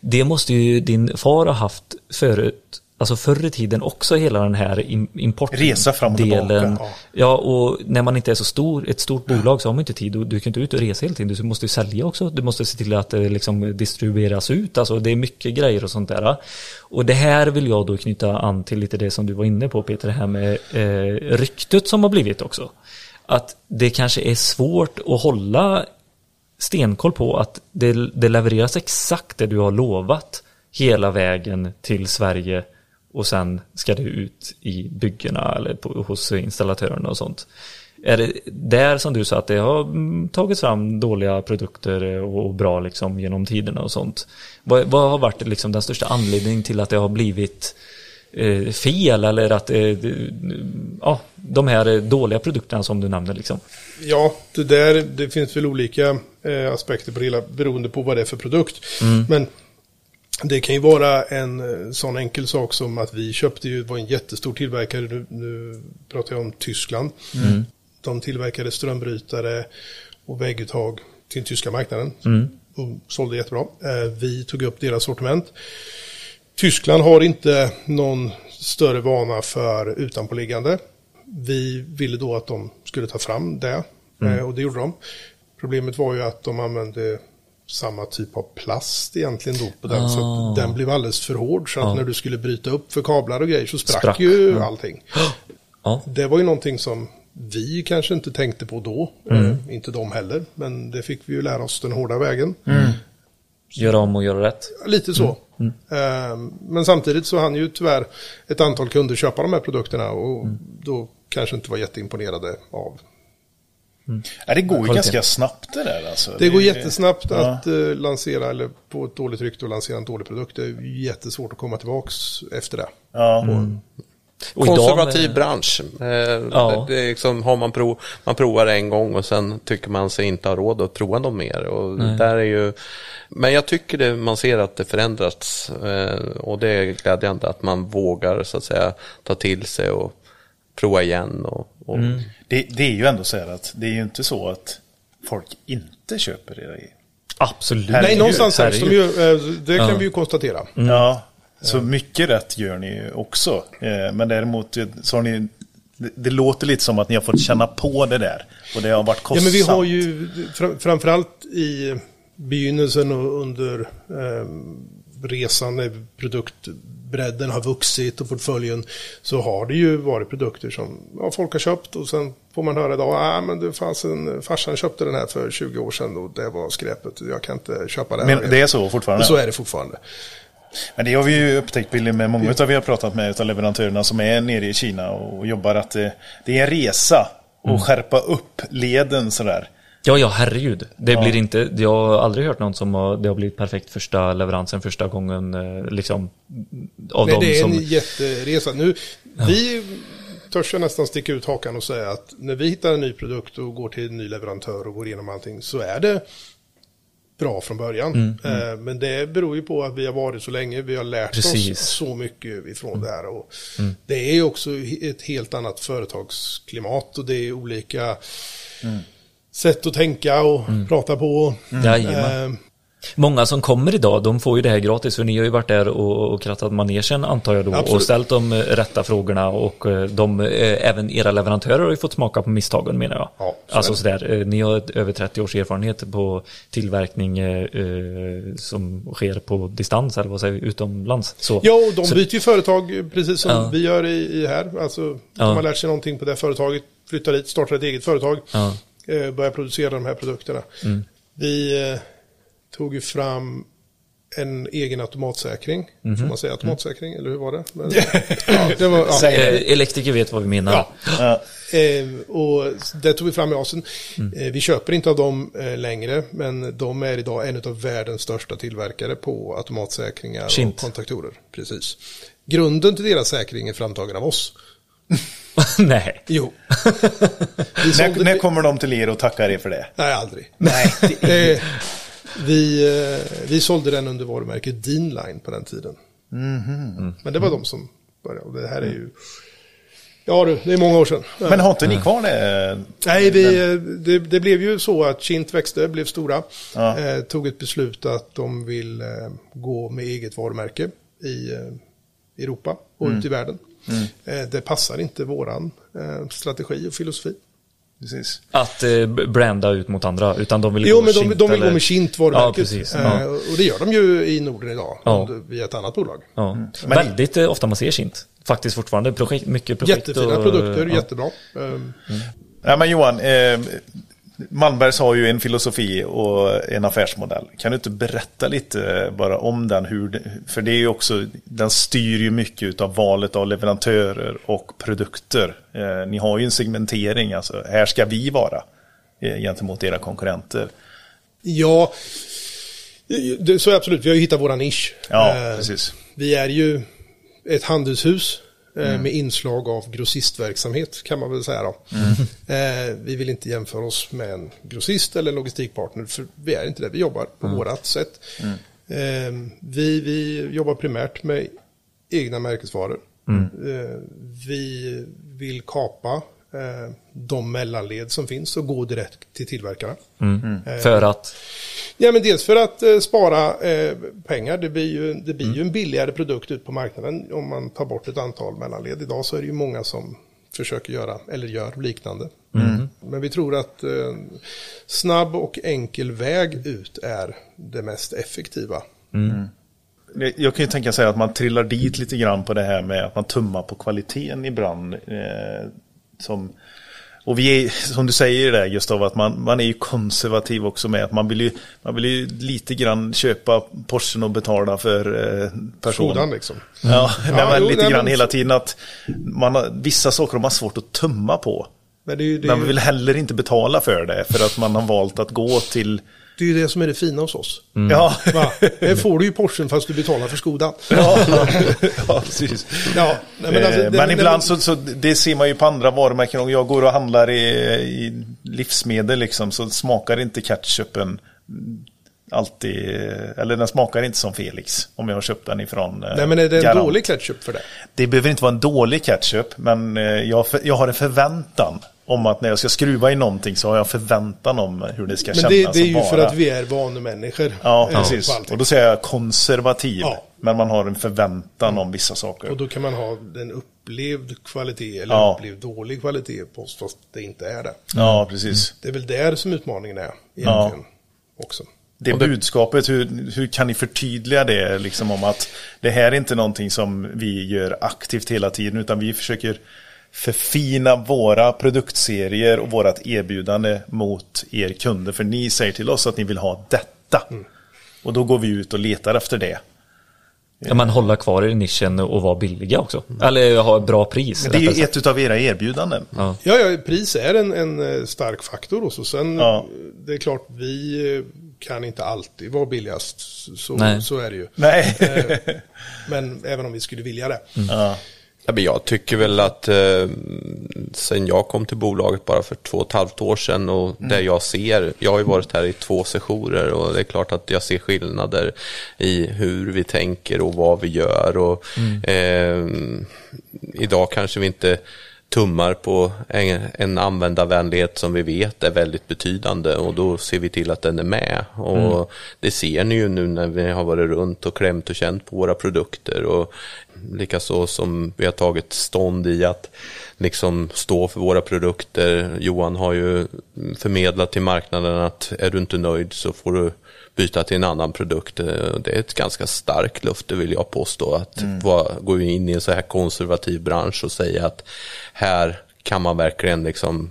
Det måste ju din far ha haft förut. Alltså förr i tiden också hela den här im- importdelen. Resa fram och tillbaka, ja. Ja, och när man inte är så stor, ett stort bolag så har man inte tid. och Du kan inte ut och resa hela tiden. Du måste ju sälja också. Du måste se till att det liksom distribueras ut. Alltså det är mycket grejer och sånt där. Och det här vill jag då knyta an till lite det som du var inne på Peter, det här med eh, ryktet som har blivit också. Att det kanske är svårt att hålla stenkoll på att det, det levereras exakt det du har lovat hela vägen till Sverige och sen ska det ut i byggena eller på, hos installatörerna och sånt. Är det där som du sa att det har mm, tagits fram dåliga produkter och, bra liksom genom tiderna och sånt? Vad, vad har varit liksom den största anledningen till att det har blivit eh, fel eller att eh, det- ja, de här dåliga produkterna som du nämner liksom? Ja, det där, det finns väl olika eh, aspekter på det hela beroende på vad det är för produkt. Men det kan ju vara en eh, sån enkel sak som att vi köpte ju, var en jättestor tillverkare, nu, nu pratar jag om Tyskland. De tillverkade strömbrytare och vägguttag till den tyska marknaden. Och sålde jättebra. Eh, vi tog upp deras sortiment. Tyskland har inte någon större vana för utanpåliggande. Vi ville då att de skulle ta fram det eh, och det gjorde de. Problemet var ju att de använde samma typ av plast egentligen då på den. Så att den blev alldeles för hård så att när du skulle bryta upp för kablar och grejer så sprack, Sprack, ju ja. allting. Ja, Det var ju någonting som vi kanske inte tänkte på då. Eh, inte de heller. Men det fick vi ju lära oss den hårda vägen. göra om och göra rätt. Lite så. Eh, Men samtidigt så hann ju tyvärr ett antal kunder köpa de här produkterna och då kanske inte var jätteimponerade av. Ja, det går ju Kvaliteten. ganska snabbt det där alltså. Det går jättesnabbt Ja. att eh, lansera eller på ett dåligt rykte och lansera en dålig produkt. Det är jättesvårt att komma tillbaks efter det. Ja. Och idag Konservativ med- bransch. Eh, Ja. det är liksom, har man, prov, man provar en gång och sen tycker man sig inte ha råd att prova något mer. Och där är ju, men jag tycker det, man ser att det förändrats eh, och det är glädjande att man vågar så att säga ta till sig och prova igen. Och, och Det, det är ju ändå så här att det är ju inte så att folk inte köper era grejer. Absolut. Herregud, Nej, någonstans här, herregud. ju, eh, det kan Ja. vi ju konstatera. Ja, så mycket rätt gör ni ju också. Eh, Men däremot eh, så har ni, det, låter lite som att ni har fått känna på det där. Och det har varit Ja, kostsamt. men vi har ju fram, framförallt i begynnelsen och under eh, resan produktbredden har vuxit och portföljen så har det ju varit produkter som ja, folk har köpt och sen får man höra idag, ah, men det fanns en, farsan köpte den här för 20 år sedan och det var skräpet, jag kan inte köpa det här. Men det är så fortfarande? och så är det fortfarande. Men det har vi ju upptäckt Billy med många av vi har pratat med utav leverantörerna som är nere i Kina och jobbar att det, det är en resa att skärpa upp leden sådär. Ja, ja, herregud. Det blir inte, jag har aldrig hört någon som har, det har blivit perfekt första leveransen första gången, eh, liksom. Av Nej, dem det är som... en jätteresa. Nu, Vi törs jag nästan sticka ut hakan och säga att när vi hittar en ny produkt och går till en ny leverantör och går igenom allting så är det bra från början. Eh, Men det beror ju på att vi har varit så länge, vi har lärt Precis. oss så mycket ifrån det här. Och Det är ju också ett helt annat företagsklimat och det är olika sätt att tänka och prata på. Jajamän. Eh, Många som kommer idag, de får ju det här gratis för ni har ju varit där och, och krattat manegen antar jag då Absolut. och ställt de eh, rätta frågorna och eh, de, eh, även era leverantörer har ju fått smaka på misstagen menar jag. Ja, så alltså är sådär, ni har över 30 års erfarenhet på tillverkning eh, som sker på distans eller vad säger vi, utomlands. Så, Ja, och de så, byter ju företag precis som Ja. vi gör i, i här. Alltså, Ja. de har lärt sig någonting på det företaget, flyttar dit, startar ett eget företag, Ja. Eh, börjar producera de här produkterna. Mm. Vi eh, tog ju fram en egen automatsäkring. Mhm. Får man säga automatsäkring, eller hur var det? [LAUGHS] Men, ja, det var, ja. Eh, Elektriker vet vad vi menar. Ja. Ja. Och det tog vi fram i Asien. Mm. Vi köper inte av dem längre, men de är idag en av världens största tillverkare på automatsäkringar Shint. och kontaktorer. Precis. Grunden till deras säkring är framtagen av oss. [LAUGHS] Nej. Jo. När, när kommer de till er och tackar er för det? Nej, aldrig. Nej. [LAUGHS] Eh, vi, eh, vi sålde den under varumärket Deanline på den tiden. Mhm. Men det var de som började. Och det här är ju... Ja du, det är många år sedan. Men har inte ni kvar det? Nej, vi, det, det blev ju så att Kint växte, blev stora. Ja. Eh, tog ett beslut att de vill eh, gå med eget varumärke i eh, Europa och Mm. ut i världen. Eh, det passar inte våran eh, strategi och filosofi. Precis. Att eh, branda ut mot andra, utan de vill Jo, gå men de, Kint, de vill eller? gå med Kint Ja, varumärket. precis. Eh, Ja. Och det gör de ju i Norden idag, Ja. via ett annat bolag. Ja. Men- Väldigt eh, ofta man ser Kint. Faktiskt fortfarande. Projekt, mycket projekt. Jättefina och, produkter, ja. jättebra. Um, Ja, men Johan, eh, Malmbergs har ju en filosofi och en affärsmodell. Kan du inte berätta lite bara om den? Hur, för det är ju också, den styr ju mycket av valet av leverantörer och produkter. Eh, ni har ju en segmentering, alltså här ska vi vara eh, gentemot era konkurrenter. ja, det, så absolut. Vi har ju hittat våra nisch. Ja, Eh, precis. Vi är ju ett handelshus eh, Mm. med inslag av grossistverksamhet kan man väl säga då. Mm. Eh, vi vill inte jämföra oss med en grossist eller en logistikpartner för vi är inte det. Vi jobbar på Mm. vårat sätt. Eh, vi, vi jobbar primärt med egna märkesvaror. Mm. Eh, vi vill kapa eh, de mellanled som finns och gå direkt till tillverkarna. Mm. För att... Ja, men dels för att eh, spara eh, pengar. Det blir, ju, det blir ju en billigare produkt ut på marknaden om man tar bort ett antal mellanled. Idag så är det ju många som försöker göra, eller gör liknande. Men vi tror att eh, snabb och enkel väg ut är det mest effektiva. Det- Jag kan ju tänka sig att man trillar dit lite grann på det här med att man tummar på kvaliteten ibland. Eh, som, och vi är, som du säger där Gustav, att man, man är ju konservativ också med att man vill ju, man vill ju lite grann köpa Porschen och betala för eh, person. Skodan liksom. Ja, nej, [LAUGHS] men jo, lite nej, grann men- hela tiden att man har, vissa saker har man svårt att tumma på. Men det det, är Man vill heller inte betala för det för att man har valt att gå till... det, är ju det som är det fina hos oss. Ja, Va? Det får du ju Porschen fast du betalar för Skodan. ja, ja, [LAUGHS] precis. Ja, Men, alltså, det- men det- ibland så, så det ser man ju på andra varumärken. Om jag går och handlar i, i livsmedel liksom, så smakar inte ketchupen alltid, eller den smakar inte som Felix. Om jag har köpt den ifrån eh, Nej men är det en Garant. dålig ketchup för det? Det behöver inte vara en dålig ketchup, men eh, jag, jag har en förväntan om att när jag ska skruva i någonting så har jag förväntan om hur det ska Men kännas det, det är ju och för att vi är vanemänniskor. Ja, eh, precis. Och då säger jag konservativ. Ja. Men man har en förväntan om vissa saker. Och då kan man ha en upplevd kvalitet eller Ja. upplevd dålig kvalitet på oss fast det inte är det. Ja, precis. Det är väl där som utmaningen är egentligen också. Det budskapet, hur, hur kan ni förtydliga det liksom om att det här är inte någonting som vi gör aktivt hela tiden utan vi försöker förfina våra produktserier och vårat erbjudande mot er kunder. För ni säger till oss att ni vill ha detta. Och då går vi ut och letar efter det. Kan man hålla kvar i nischen och vara billiga också? Eller ha ett bra pris? Men det är ju ett av era erbjudanden. Ja. Ja, ja, pris är en, en eh, stark faktor och så sen Ja. det är klart vi eh, kan inte alltid vara billigast. Så, Nej. så är det ju. Nej. Eh, [LAUGHS] Men även om vi skulle vilja det. ja. Ja, men jag tycker väl att eh, sen jag kom till bolaget bara för två och ett halvt år sedan och det jag ser, jag har ju varit här i två sessioner och det är klart att jag ser skillnader i hur vi tänker och vad vi gör och eh, idag kanske vi inte tummar på en, en användarvänlighet som vi vet är väldigt betydande och då ser vi till att den är med. Och det ser ni ju nu när vi har varit runt och klämt och känt på våra produkter och likaså som vi har tagit stånd i att liksom stå för våra produkter. Johan har ju förmedlat till marknaden att är du inte nöjd så får du byta till en annan produkt. Eh, Det är ett ganska starkt löfte vill jag påstå. Att vara, gå in i en så här konservativ bransch och säga att här kan man verkligen liksom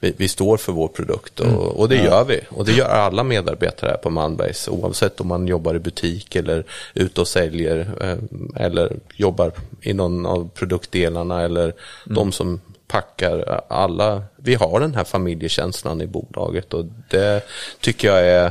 vi, vi står för vår produkt och, och det gör vi. Och det gör alla medarbetare här på Malmbergs oavsett om man jobbar i butik eller ute och säljer eh, eller jobbar i någon av produktdelarna eller de som packar. Alla, vi har den här familjekänslan i bolaget och det tycker jag är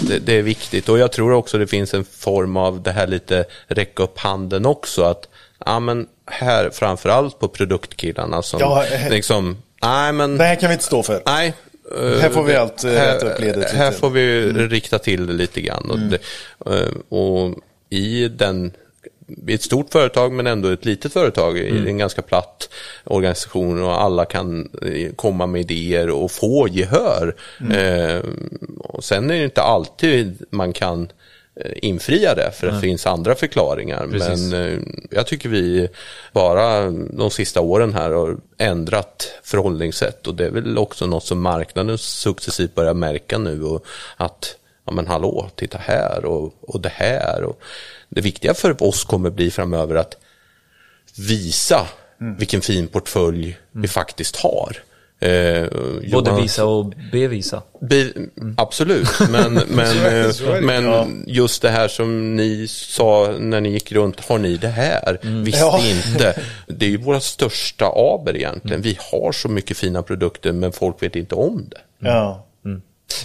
det, det är viktigt och jag tror också det finns en form av det här lite räcka upp handen också att ja men här framförallt på produktkillarna som Ja, eh, liksom nej men Det här kan vi inte stå för. nej eh, Här får vi allt, eh, här- rätta upp ledet. Här får vi rikta till det lite grann. Och, det, eh, och i den ett stort företag men ändå ett litet företag i en ganska platt organisation och alla kan eh, komma med idéer och få gehör. Eh, och sen är det inte alltid man kan eh, infria det för det finns andra förklaringar. Precis. Men eh, jag tycker vi bara de sista åren här har ändrat förhållningssätt och det är väl också något som marknaden successivt börjar märka nu och att ja men hallå, titta här och, och det här. Och det viktiga för oss kommer bli framöver att visa vilken fin portfölj vi faktiskt har. Eh, Både Johan- visa och bevisa. Be, Absolut, men, [LAUGHS] men, men Ja. just det här som ni sa när ni gick runt, har ni det här? Visste Ja. inte. [LAUGHS] Det är ju våra största aber egentligen. Vi har så mycket fina produkter men folk vet inte om det. Ja.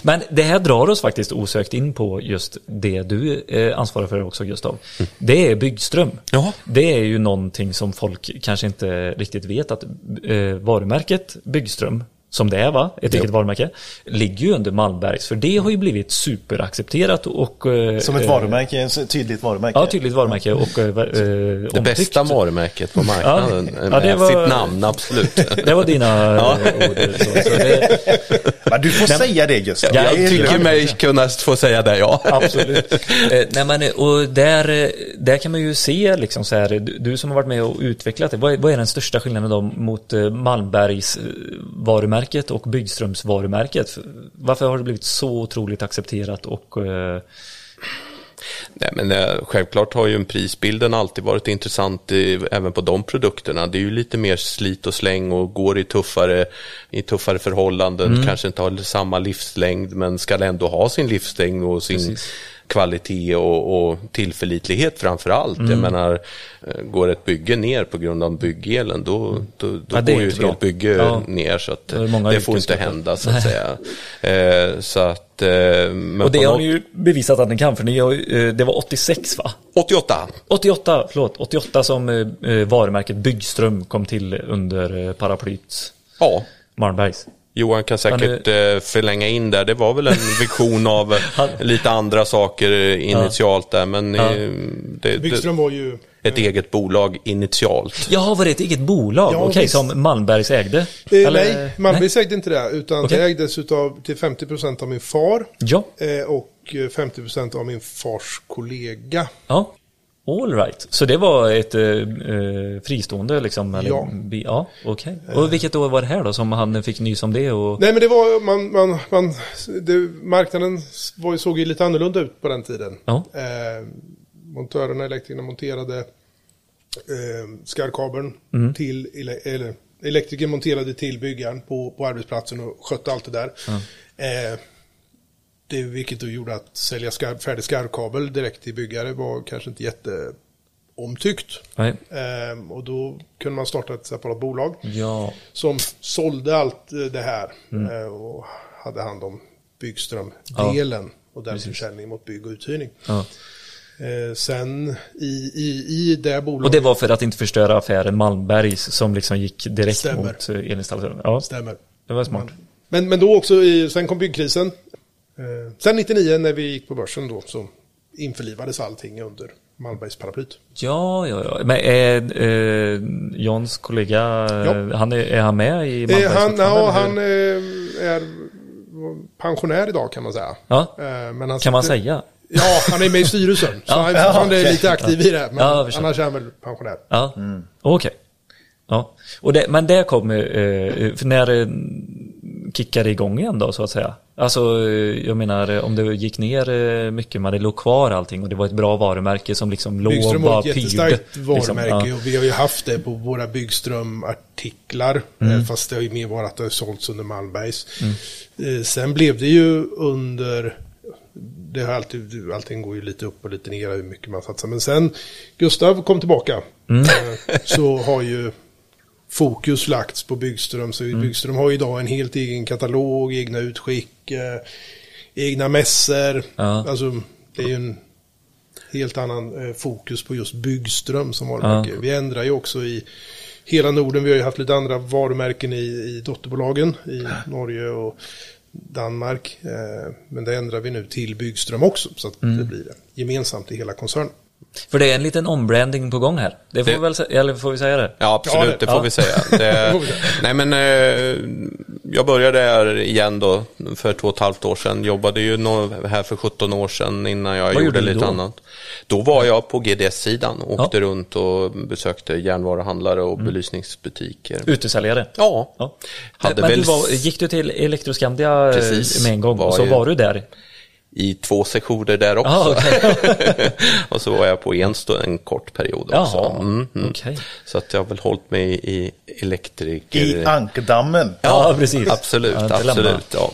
Men det här drar oss faktiskt osökt in på just det du eh, ansvarar för också Gustav. Det är Byggström. Ja. Det är ju någonting som folk kanske inte riktigt vet att eh, varumärket Byggström, som det är va, ett eget varumärke, ligger ju under Malmbergs. För det har ju blivit superaccepterat och... Eh, Som ett eh, varumärke, ett tydligt varumärke. Ja, tydligt varumärke och eh, eh, Det omtyckt. bästa varumärket på marknaden Ja. Ja, med det var- sitt namn, absolut. Det var dina [LAUGHS] eh, ord. Så, så det, [LAUGHS] Men du får säga det Gustav. Ja, Jag Jag är tycker mig kunna få säga det, ja. Absolut. [LAUGHS] Nej, men, och där, där kan man ju se, liksom så här, du, du som har varit med och utvecklat det, vad är, vad är den största skillnaden då mot Malmbergs eh, varumärket och Byggströms varumärket? För- Varför har det blivit så otroligt accepterat och eh, Nej, men eh, självklart har ju en prisbilden alltid varit intressant i, även på de produkterna. Det är ju lite mer slit och släng och går i tuffare, i tuffare förhållanden, kanske inte har samma livslängd men ska ändå ha sin livslängd och sin Precis. Kvalitet och, och tillförlitlighet framför allt. Jag menar, eh, går ett bygge ner på grund av byggelen då, då, då Ja, går ju ett helt bygge Ja. ner så att Det det får inte hända så att säga. Eh, så att, eh, Och det har något- ni ju bevisat att ni kan, för ni har, eh, det var 86 va? 88. 88, förlåt, 88 som varumärket Byggström kom till under paraplyt Ja, Malmbergs. Johan kan säkert eh, förlänga in där. Det var väl en [LAUGHS] vision av eh, Han- lite andra saker eh, initialt där. Men Ja. eh, det, det, Byggström var ju... ett eget bolag initialt. Jaha, var det ett eget bolag? Ja, Okej, som Malmbergs ägde? Eh, Eller- nej, Malmbergs ägde inte det, utan Okej. det ägdes utav, till 50% av min far Ja, eh, och eh, 50% av min fars kollega. ja. All right. Så det var ett eh, eh, fristående liksom? Eller, Ja. Ja, okej. Och vilket år var det här då som han fick nys om det? Och... Nej men det var, man, man, man det, marknaden var, såg ju lite annorlunda ut på den tiden. Ja. Eh, montörerna, elektrikerna monterade eh, skarvkabeln Mm. till, eller elektrikern monterade till byggaren på, på arbetsplatsen och skötte allt det där. Eh, det, vilket då gjorde att sälja skarv, färdig skarvkabel direkt till byggare var kanske inte jätteomtyckt. Nej. Eh, och då kunde man starta ett separat bolag Ja. som sålde allt eh, det här eh, och hade hand om Byggström-delen och den försäljning mot bygg och uthyrning. ja. Eh, sen i, i, i det bolaget, Och det var för att inte förstöra affären Malmbergs som liksom gick direkt Stämmer. mot elinstallatören? Ja, stämmer. det var smart. Men, men då också, i, sen kom byggkrisen. Eh, sen 99 när vi gick på börsen då så införlivades allting under Malmbergs paraplyt. Ja, ja, ja. Men är eh, Johns kollega, Ja. han är, är han med i Malmbergs Eh, han ja, han eh, är pensionär idag kan man säga. Ja, Eh, men han kan man säga? Ja, han är med i styrelsen. Så [LAUGHS] Ja. han är Ja, okej. lite aktiv i det. Men Ja, annars är han väl pensionär. Ja, okej. Ja, och det, men det kom, eh, för när eh, kickar det igång igen då så att säga? Alltså eh, jag menar eh, om det gick ner eh, mycket det låg kvar allting och det var ett bra varumärke som liksom låg Byggström bara har ett jättestarkt pyrde, liksom. varumärke Ja. och vi har ju haft det på våra Byggström-artiklar. Mm. Fast det har ju mer varit att det har sålts under Malmbergs. Eh, Sen blev det ju under... Det har alltid, allting går ju lite upp och lite ner hur mycket man satsar. Men sen Gustav kom tillbaka. Mm. Så har ju fokus lagts på Byggström. Så Mm. Byggström har idag en helt egen katalog, egna utskick, eh, egna mässor. Ja. Alltså det är ju en helt annan eh, fokus på just Byggström som varumärke. Vi ändrar ju också i hela Norden. Vi har ju haft lite andra varumärken i, i dotterbolagen i Norge och Danmark. Eh, men det ändrar vi nu till Byggström också så att Mm. det blir gemensamt i hela koncernen. För det är en liten ombranding på gång här. Det får, Det- vi väl, eller får vi säga det? Ja, absolut, Ja, det- [LAUGHS] det får ja. vi säga. Det, nej, men eh, jag började här igen då för två och ett halvt år sedan. Jobbade ju här för 17 år sedan innan jag Vad gjorde lite då? annat. Då var jag på GDS-sidan och Ja. åkte runt och besökte järnvaruhandlare och belysningsbutiker. Utesäljare? Ja, Ja. Hade men väl- du var, gick du till Elektroskandia eh, Precis. med en gång och så ju- var du där? I två sektioner där också. Ah, okej. [LAUGHS] och så var jag på en, stund, en kort period också. Jaha, Mm, mm. okej. Så att jag har väl hållit mig i elektriker... I ankdammen. Ja, precis. Absolut, Ja, absolut. Ja.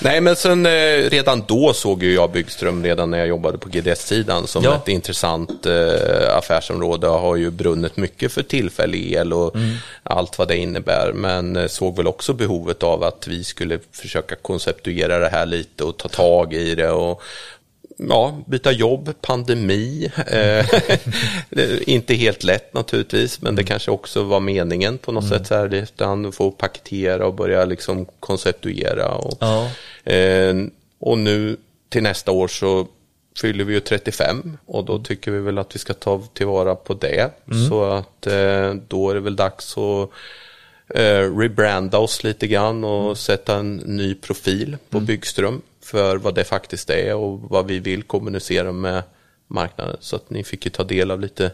Nej, men sen eh, redan då såg ju jag Byggström redan när jag jobbade på GDS-sidan som Ja. ett intressant eh, affärsområde. Jag har ju brunnit mycket för tillfällig el och Mm. allt vad det innebär. Men eh, såg väl också behovet av att vi skulle försöka konceptuera det här lite och ta tag i det. Och, Ja, byta jobb, pandemi. Eh, [LAUGHS] inte helt lätt naturligtvis, men det kanske också var meningen på något sätt så här efterhand. Få paketera och börja liksom konceptuera. Och, Ja. eh, och nu till nästa år så fyller vi ju 35 och då tycker vi väl att vi ska ta tillvara på det. Så att eh, då är det väl dags att eh, rebranda oss lite grann och sätta en ny profil på Byggström för vad det faktiskt är och vad vi vill kommunicera med marknaden. Så att ni fick ju ta del av lite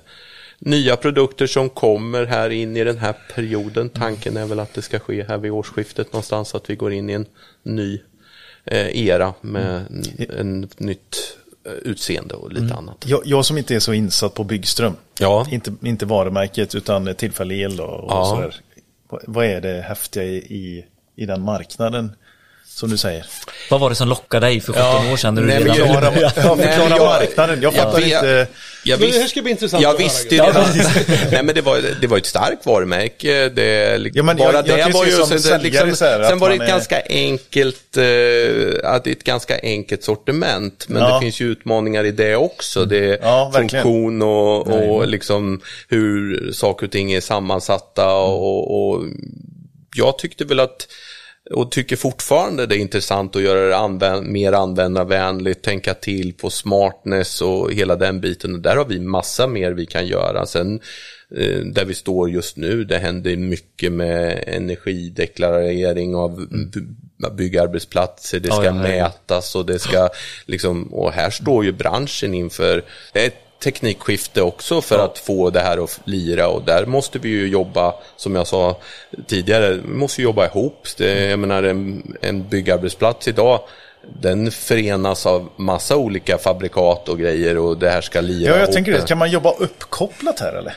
nya produkter som kommer här in i den här perioden. Tanken är väl att det ska ske här vid årsskiftet någonstans, att vi går in i en ny eh, era med en, en nytt eh, utseende och lite annat. Jag, jag som inte är så insatt på Byggström. Ja. Inte, inte varumärket utan tillfällig el och Ja. sådär. Vad, vad är det häftiga i, i, i den marknaden? Som du säger. Vad var det som lockade dig för 17 år sedan? När du Nej, redan... jag- Förklara, ja, Nej, förklara jag- marknaden. Jag fattar vet- inte. Jag Men det här ska bli intressant Jag visste ju redan. Nej men det var, det var ett starkt varumärke. Det, Ja, men bara jag- jag det var ju, som sen, säljare liksom, att sen var det ett är- ganska enkelt, eh, att det är ett ganska enkelt sortiment. Men Ja. det finns ju utmaningar i det också. Det är Ja, funktion och, och liksom hur saker och ting är sammansatta. Och, och jag tyckte väl att och tycker fortfarande det är intressant att göra det använd mer användarvänligt, tänka till på smartness och hela den biten. Och där har vi massa mer vi kan göra. Sen eh, där vi står just nu, det händer mycket med energideklarering av by- byggarbetsplatser, det ska ja, mätas och det ska liksom, och här står ju branschen inför ett teknikskifte också för att få det här att lira och där måste vi ju jobba, som jag sa tidigare, vi måste jobba ihop. Det, jag menar en, en byggarbetsplats idag, den förenas av massa olika fabrikat och grejer och det här ska lira Ja, jag tänker det. Kan man jobba uppkopplat här eller?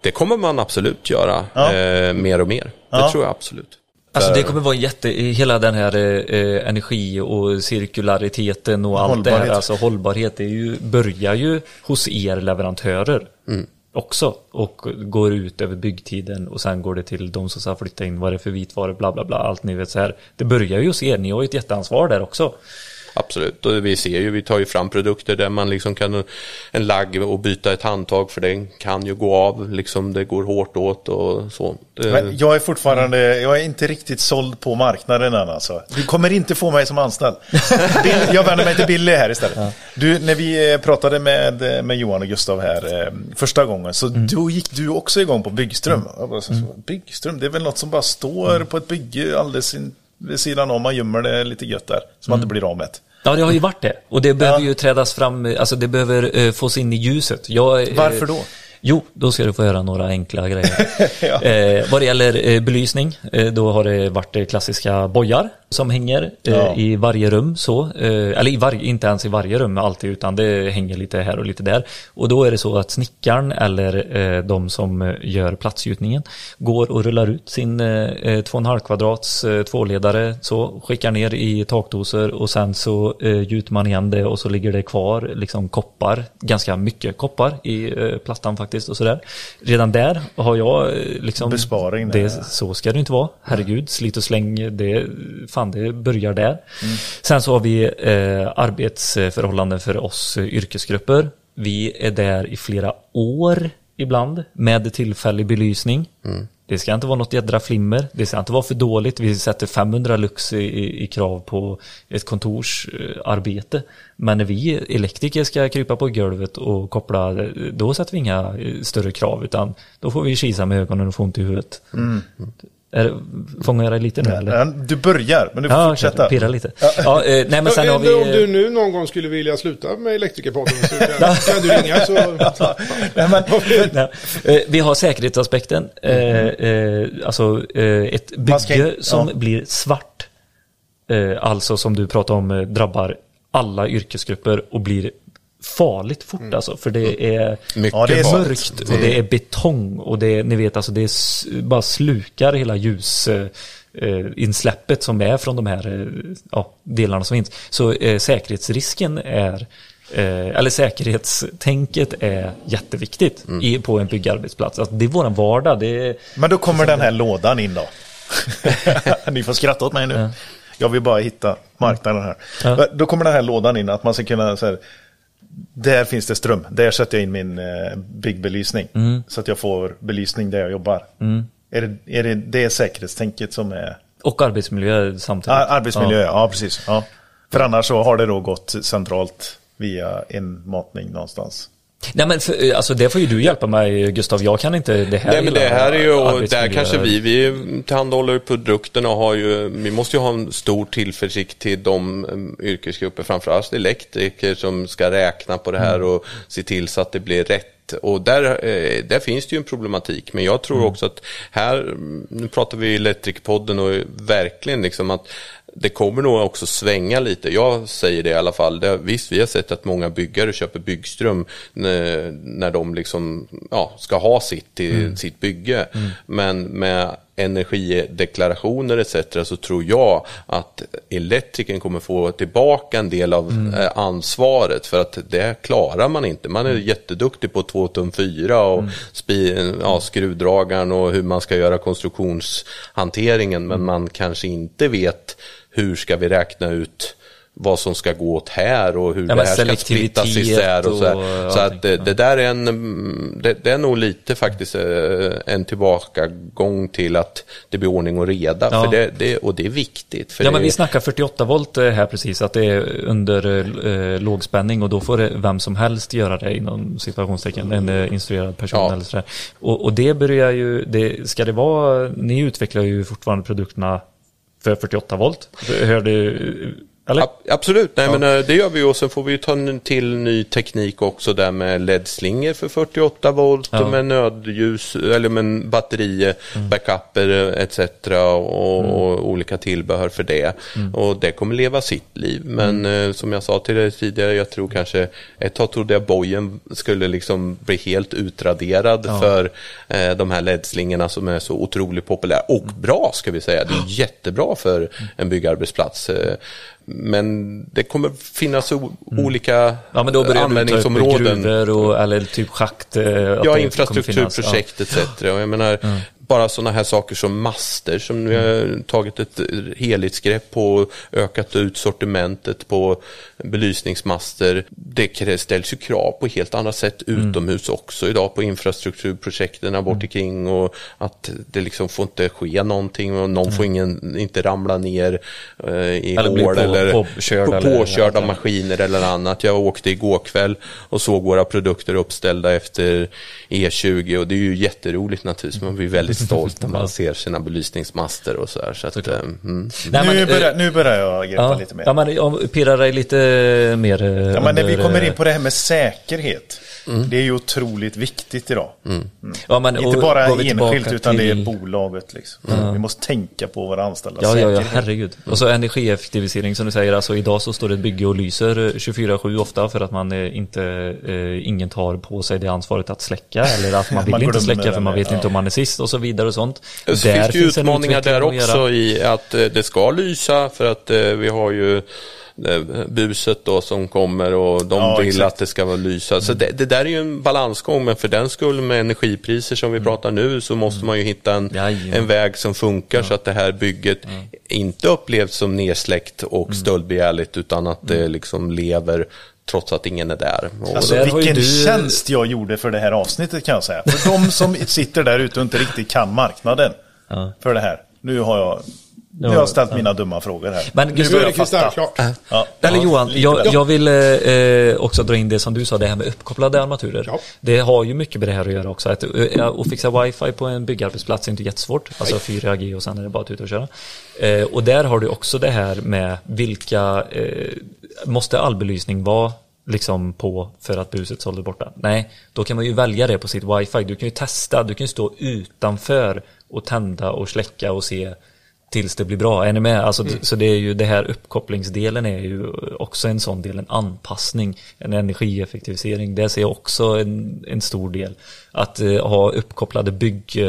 Det kommer man absolut göra Ja. eh, mer och mer. Det Ja. tror jag absolut. Alltså det kommer vara jätte, hela den här eh, energi och cirkulariteten och allt det här, alltså hållbarhet, det är ju, börjar ju hos er leverantörer Mm. också och går ut över byggtiden och sen går det till de som ska flytta in, vad det är för vitvaror, bla bla bla, allt ni vet så här. Det börjar ju hos er, ni har ju ett jätteansvar där också. Absolut, och vi ser ju, vi tar ju fram produkter där man liksom kan en lagg och byta ett handtag för den kan ju gå av, liksom det går hårt åt och så. Det, Men jag är fortfarande, jag är inte riktigt såld på marknaden än alltså. Du kommer inte få mig som anställd. [LAUGHS] Bill, jag vänder mig till Billy här istället. Du, när vi eh, pratade med, med Johan och Gustav här eh, första gången, så då gick du också igång på Byggström. Jag bara, så, så, Byggström, det är väl något som bara står på ett bygge alldeles in, vid sidan om, man gömmer det lite gött där, så man inte blir av med det. Ja, det har ju varit det. Och det behöver ju trädas fram, alltså det behöver eh, fås in i ljuset. Jag, eh, Varför då? Jo, då ska du få höra några enkla grejer. [LAUGHS] eh, vad det gäller eh, belysning, eh, då har det varit eh, klassiska bojar som hänger eh, Ja. i varje rum. Så. Eh, eller i varje, inte ens i varje rum alltid, utan det hänger lite här och lite där. Och då är det så att snickaren eller de som gör platsgjutningen går och rullar ut sin eh, eh, 2,5 kvadrats tvåledare, så skickar ner i takdoser och sen så gjuter man igen det och så ligger det kvar liksom koppar, ganska mycket koppar i plattan faktiskt och sådär. Redan där har jag eh, liksom Besparing det, så ska det inte vara. Herregud, slit och släng, det, fan det börjar där. Sen så har vi eh, arbetsförhållanden för oss yrkesgrupper. Vi är där i flera år ibland med tillfällig belysning. Det ska inte vara något jädra flimmer. Det ska inte vara för dåligt. Vi sätter 500 lux i, i, i krav på ett kontorsarbete. Eh, Men när vi elektriker ska krypa på golvet och koppla, då sätter vi inga eh, större krav. Utan då får vi kisa med ögonen och få ont i huvudet. Mm. Är, fångar jag dig lite nu eller? Ja, Du börjar, men du får Ja, fortsätta. okej, pirra lite. Ja, eh, nej men sen har Om du- Om du vi... nu någon gång skulle vilja sluta med Elektrikerpodden så kan, kan du ringa så... [LAUGHS] Nej, men, Nej, eh, vi har säkerhetsaspekten. Eh, eh, alltså eh, ett ska bygge inte- som ja. blir svart. Eh, alltså som du pratar om eh, drabbar alla yrkesgrupper och blir farligt fort alltså. För det är Mycket Ja, det är mörkt och det är betong och det är, ni vet alltså det är, bara slukar hela ljus eh, eh, insläppet som är från de här eh, ja, delarna som finns. Så eh, säkerhetsrisken är eh, eller säkerhetstänket är jätteviktigt i, på en byggarbetsplats. Alltså, det är våran vardag. Det är, men då kommer den här lådan in då. [LAUGHS] Ni får skratta åt mig nu. Jag vill bara hitta marknaden här. Ja. Då kommer den här lådan in, att man ska kunna så här, där finns det ström. Där sätter jag in min eh, byggbelysning. Mm. Så att jag får belysning där jag jobbar. Är, det, är det det säkerhetstänket som är... och arbetsmiljö samtidigt. Ah, arbetsmiljö, ja, precis. Ja. För annars så har det då gått centralt via en matning någonstans. Nej men för, alltså det får ju du hjälpa mig Gustav. Jag kan inte det här. Nej men det här är ju, och där kanske vi, vi tillhandahåller produkterna och har ju, vi måste ju ha en stor tillförsikt till de um, yrkesgrupper, framförallt elektriker som ska räkna på det här och se till så att det blir rätt. Och där, eh, där finns det ju en problematik, men jag tror också att här, nu pratar vi Elektrikerpodden och verkligen liksom att det kommer nog också svänga lite. Jag säger det i alla fall. Det, visst, vi har sett att många byggare köper byggström när, när de liksom, ja, ska ha sitt till sitt bygge. Men med energideklarationer etc. så tror jag att elektrikern kommer få tillbaka en del av eh, ansvaret. För att det klarar man inte. Man är jätteduktig på 2 tum 4 och spi, ja, skruvdragaren och hur man ska göra konstruktionshanteringen. Men man kanske inte vet hur ska vi räkna ut vad som ska gå åt här och hur Ja, det här ska splittas isär och så, här. och så att det, det där är en, det, det är nog lite faktiskt eh, en tillbakagång till att det blir ordning och reda. Ja. För det, det, och det är viktigt. För Ja men vi snackar 48 volt eh, här precis, att det är under eh, lågspänning och då får vem som helst göra det inom situationstecken, en eh, instruerad person Ja. eller sådär. Och, och det börjar ju, det, ska det vara, ni utvecklar ju fortfarande produkterna för 48 volt. Hör du, eller? Ab- Absolut, nej men eh, det gör vi och sen får vi ju ta en till ny teknik också där med LED-slingor för 48 volt Ja. med nödljus eller med batterier, backuper eh, etc. Och, och olika tillbehör för det. Och det kommer leva sitt liv. Men eh, som jag sa till dig tidigare, jag tror kanske ett tag trodde jag bojen skulle liksom bli helt utraderad för eh, de här LED-slingorna som är så otroligt populära och bra ska vi säga. Det är [GASPS] jättebra för en byggarbetsplats. Men det kommer finnas o- olika Ja men då börjar du ta upp användningsområden. gruvor och, eller typ schakt. eh, Ja, infrastrukturprojekt etc. Och jag menar, bara sådana här saker som master som vi har tagit ett helhetsgrepp på och ökat ut sortimentet på belysningsmaster. Det ställs ju krav på helt andra sätt utomhus också idag på infrastrukturprojekten bort omkring och att det liksom får inte ske någonting och någon får ingen, inte ramla ner eh, i Eller hål på- eller påkörd på, eller- påkörd av maskiner eller annat. Jag åkte igår kväll och såg våra produkter uppställda efter E20 och det är ju jätteroligt naturligtvis. Man blir väldigt [LAUGHS] stolt när man ser sina belysningsmaster och så här. Så att, eh, mm. Nej, men, nu, eh, börjar, nu börjar jag greppa ja, lite mer. Ja, men om pirrar dig lite mer eh, Ja, men när vi kommer in eh, på det här med säkerhet. Det är ju otroligt viktigt idag. ja, men, Inte bara enskilt utan det är till- bolaget. Liksom. Vi måste tänka på våra anställda Ja, ja, ja, herregud. Och så energieffektivisering som du säger, alltså idag så står det ett bygge och lyser eh, 24-7 ofta för att man eh, inte, eh, ingen tar på sig det ansvaret att släcka eller att man [LAUGHS] vill Man inte släcka för man vet ja. inte om man är sist och så vidare och sånt. Så finns det utmaningar där också i att eh, det ska lysa för att eh, vi har ju eh, buset då som kommer och de Ja, vill exakt. att det ska vara lysa. Så det, det där är ju en balansgång men för den skull med energipriser som vi pratar nu så måste man ju hitta en, Jajamän. en väg som funkar så att det här bygget inte upplevs som nedsläckt och stöldbegärligt utan att det liksom lever trots att ingen är där. Och Alltså där vilken du- tjänst jag gjorde för det här avsnittet kan jag säga. För de som [LAUGHS] sitter där ute och inte riktigt kan marknaden Ja. för det här. Nu har jag, nu har jag ställt mina dumma frågor här. Men nu Gustav- börjar Nu är jag det fatta. Ja. Eller Johan, jag, jag vill eh, också dra in det som du sa, det här med uppkopplade armaturer. Ja. Det har ju mycket med det här att göra också. Att, eh, att fixa wifi på en byggarbetsplats är inte jättesvårt. Alltså 4G och sen är det bara att ut och köra. Eh, och där har du också det här med vilka, eh, måste all belysning vara liksom på för att buset sålde borta? Nej, då kan man ju välja det på sitt wifi. Du kan ju testa, du kan ju stå utanför och tända och släcka och se tills det blir bra. Är ni med? Alltså, Så det är ju det här uppkopplingsdelen är ju också en sån del, en anpassning, en energieffektivisering. Det ser jag också en, en stor del. Att eh, ha uppkopplade bygg, eh,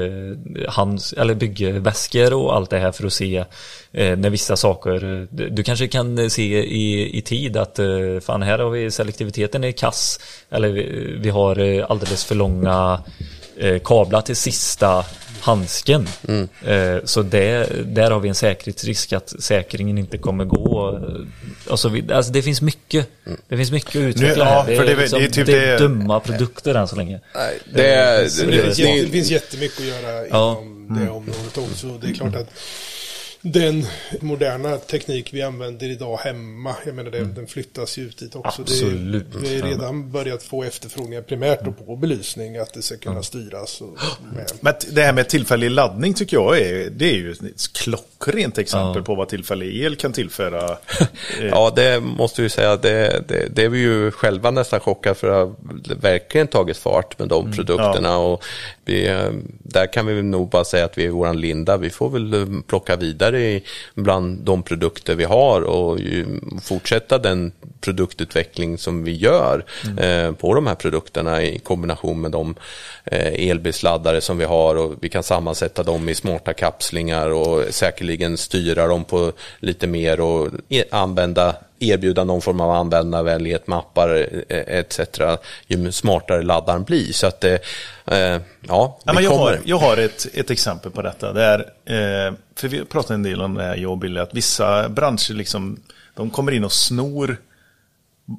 eh, hands, eller byggväskor och allt det här för att se eh, när vissa saker, eh, du kanske kan se i, i tid att eh, fan här har vi selektiviteten är kass eller vi, vi har alldeles för långa kablar till sista handsken. Eh, så det, där har vi en säkerhetsrisk att säkringen inte kommer gå. eh, Och så vid, alltså det finns mycket. Det finns mycket att utveckla Nu- ja, här. Det för det är- liksom, det är typ det är det- dumma produkter än så länge. Nej, det, är- Det finns, det, jätte, det det, finns jättemycket att göra Ja. inom det området också. Det är klart att den moderna teknik vi använder idag hemma, jag menar det, den flyttas ju ut dit också. Absolut. Det, vi har redan börjat få efterfrågningar primärt då på belysning, att det ska kunna styras. Och. Men det här med tillfällig laddning tycker jag är, det är ju ett klockrent exempel på vad tillfällig el kan tillföra. [LAUGHS] Eh, Ja, det måste vi säga. Det, det, det är vi ju själva nästan chockade för att det verkligen tagit fart med de produkterna. Och vi, eh, där kan vi nog bara säga att vi är våran linda. Vi får väl eh, plocka vidare bland de produkter vi har och fortsätta den produktutveckling som vi gör eh, på de här produkterna i kombination med de eh, elbilsladdare som vi har och vi kan sammansätta dem i smarta kapslingar och säkerligen styra dem på lite mer och e- använda erbjuda någon form av användarvänlighet, mappar eh, etc. Ju smartare laddaren blir. Så att eh, ja, Ja, men jag, kommer. har, jag har ett, ett exempel på detta. Det är, eh, för vi pratar en del om det här, jag och Billy, att vissa branscher liksom, de kommer in och snor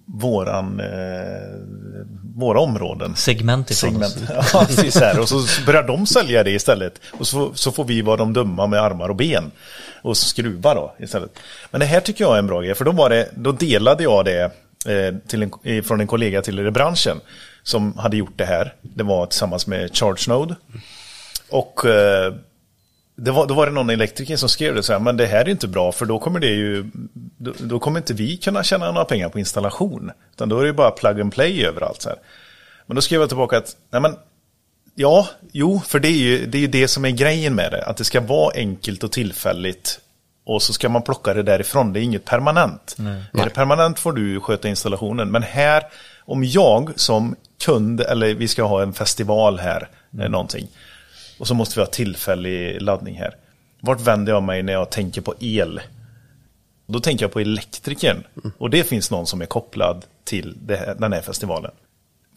våran, eh, våra områden. Segment ifrån Segment. [LAUGHS] Ja, precis här. Och så börjar de sälja det istället. Och så, så får vi vara de dumma med armar och ben. Och skruva då istället. Men det här tycker jag är en bra grej. För då, var det, då delade jag det eh, en, eh, från en kollega till branschen. Som hade gjort det här. Det var tillsammans med ChargeNode. Och eh, det var, då var det någon elektriker som skrev det så här, men det här är inte bra för då kommer det ju, då, då kommer inte vi kunna tjäna några pengar på installation. Utan då är det bara plug and play överallt. Så här. Men då skrev jag tillbaka att, nej men, ja, jo, för det är ju det, är ju det som är grejen med det. Att det ska vara enkelt och tillfälligt. Och så ska man plocka det därifrån, det är inget permanent. Är det permanent får du sköta installationen. Men här, om jag som kund, eller vi ska ha en festival här, mm. någonting. Och så måste vi ha tillfällig laddning här. Vart vänder jag mig när jag tänker på el? Då tänker jag på elektrikern. Och det finns någon som är kopplad till här, den här festivalen.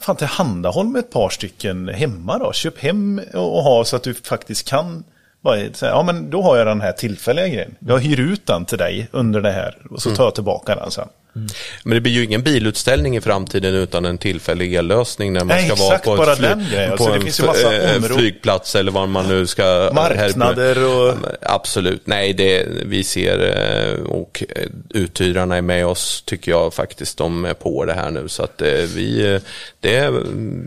Fan, tillhandahåll med ett par stycken hemma då. Köp hem och ha så att du faktiskt kan bara säga, ja men då har jag den här tillfälliga grejen. Jag hyr ut den till dig under det här och så tar jag tillbaka den sen. Mm. Men det blir ju ingen bilutställning i framtiden utan en tillfällig ellösning när man Nej, ska exakt, vara på, bara ett fly- grejen. på en flygplats eller var man nu ska... Marknader och... Absolut, nej det vi ser eh, och eh, uthyrarna är med oss tycker jag faktiskt. De är på det här nu så att eh, vi... Det,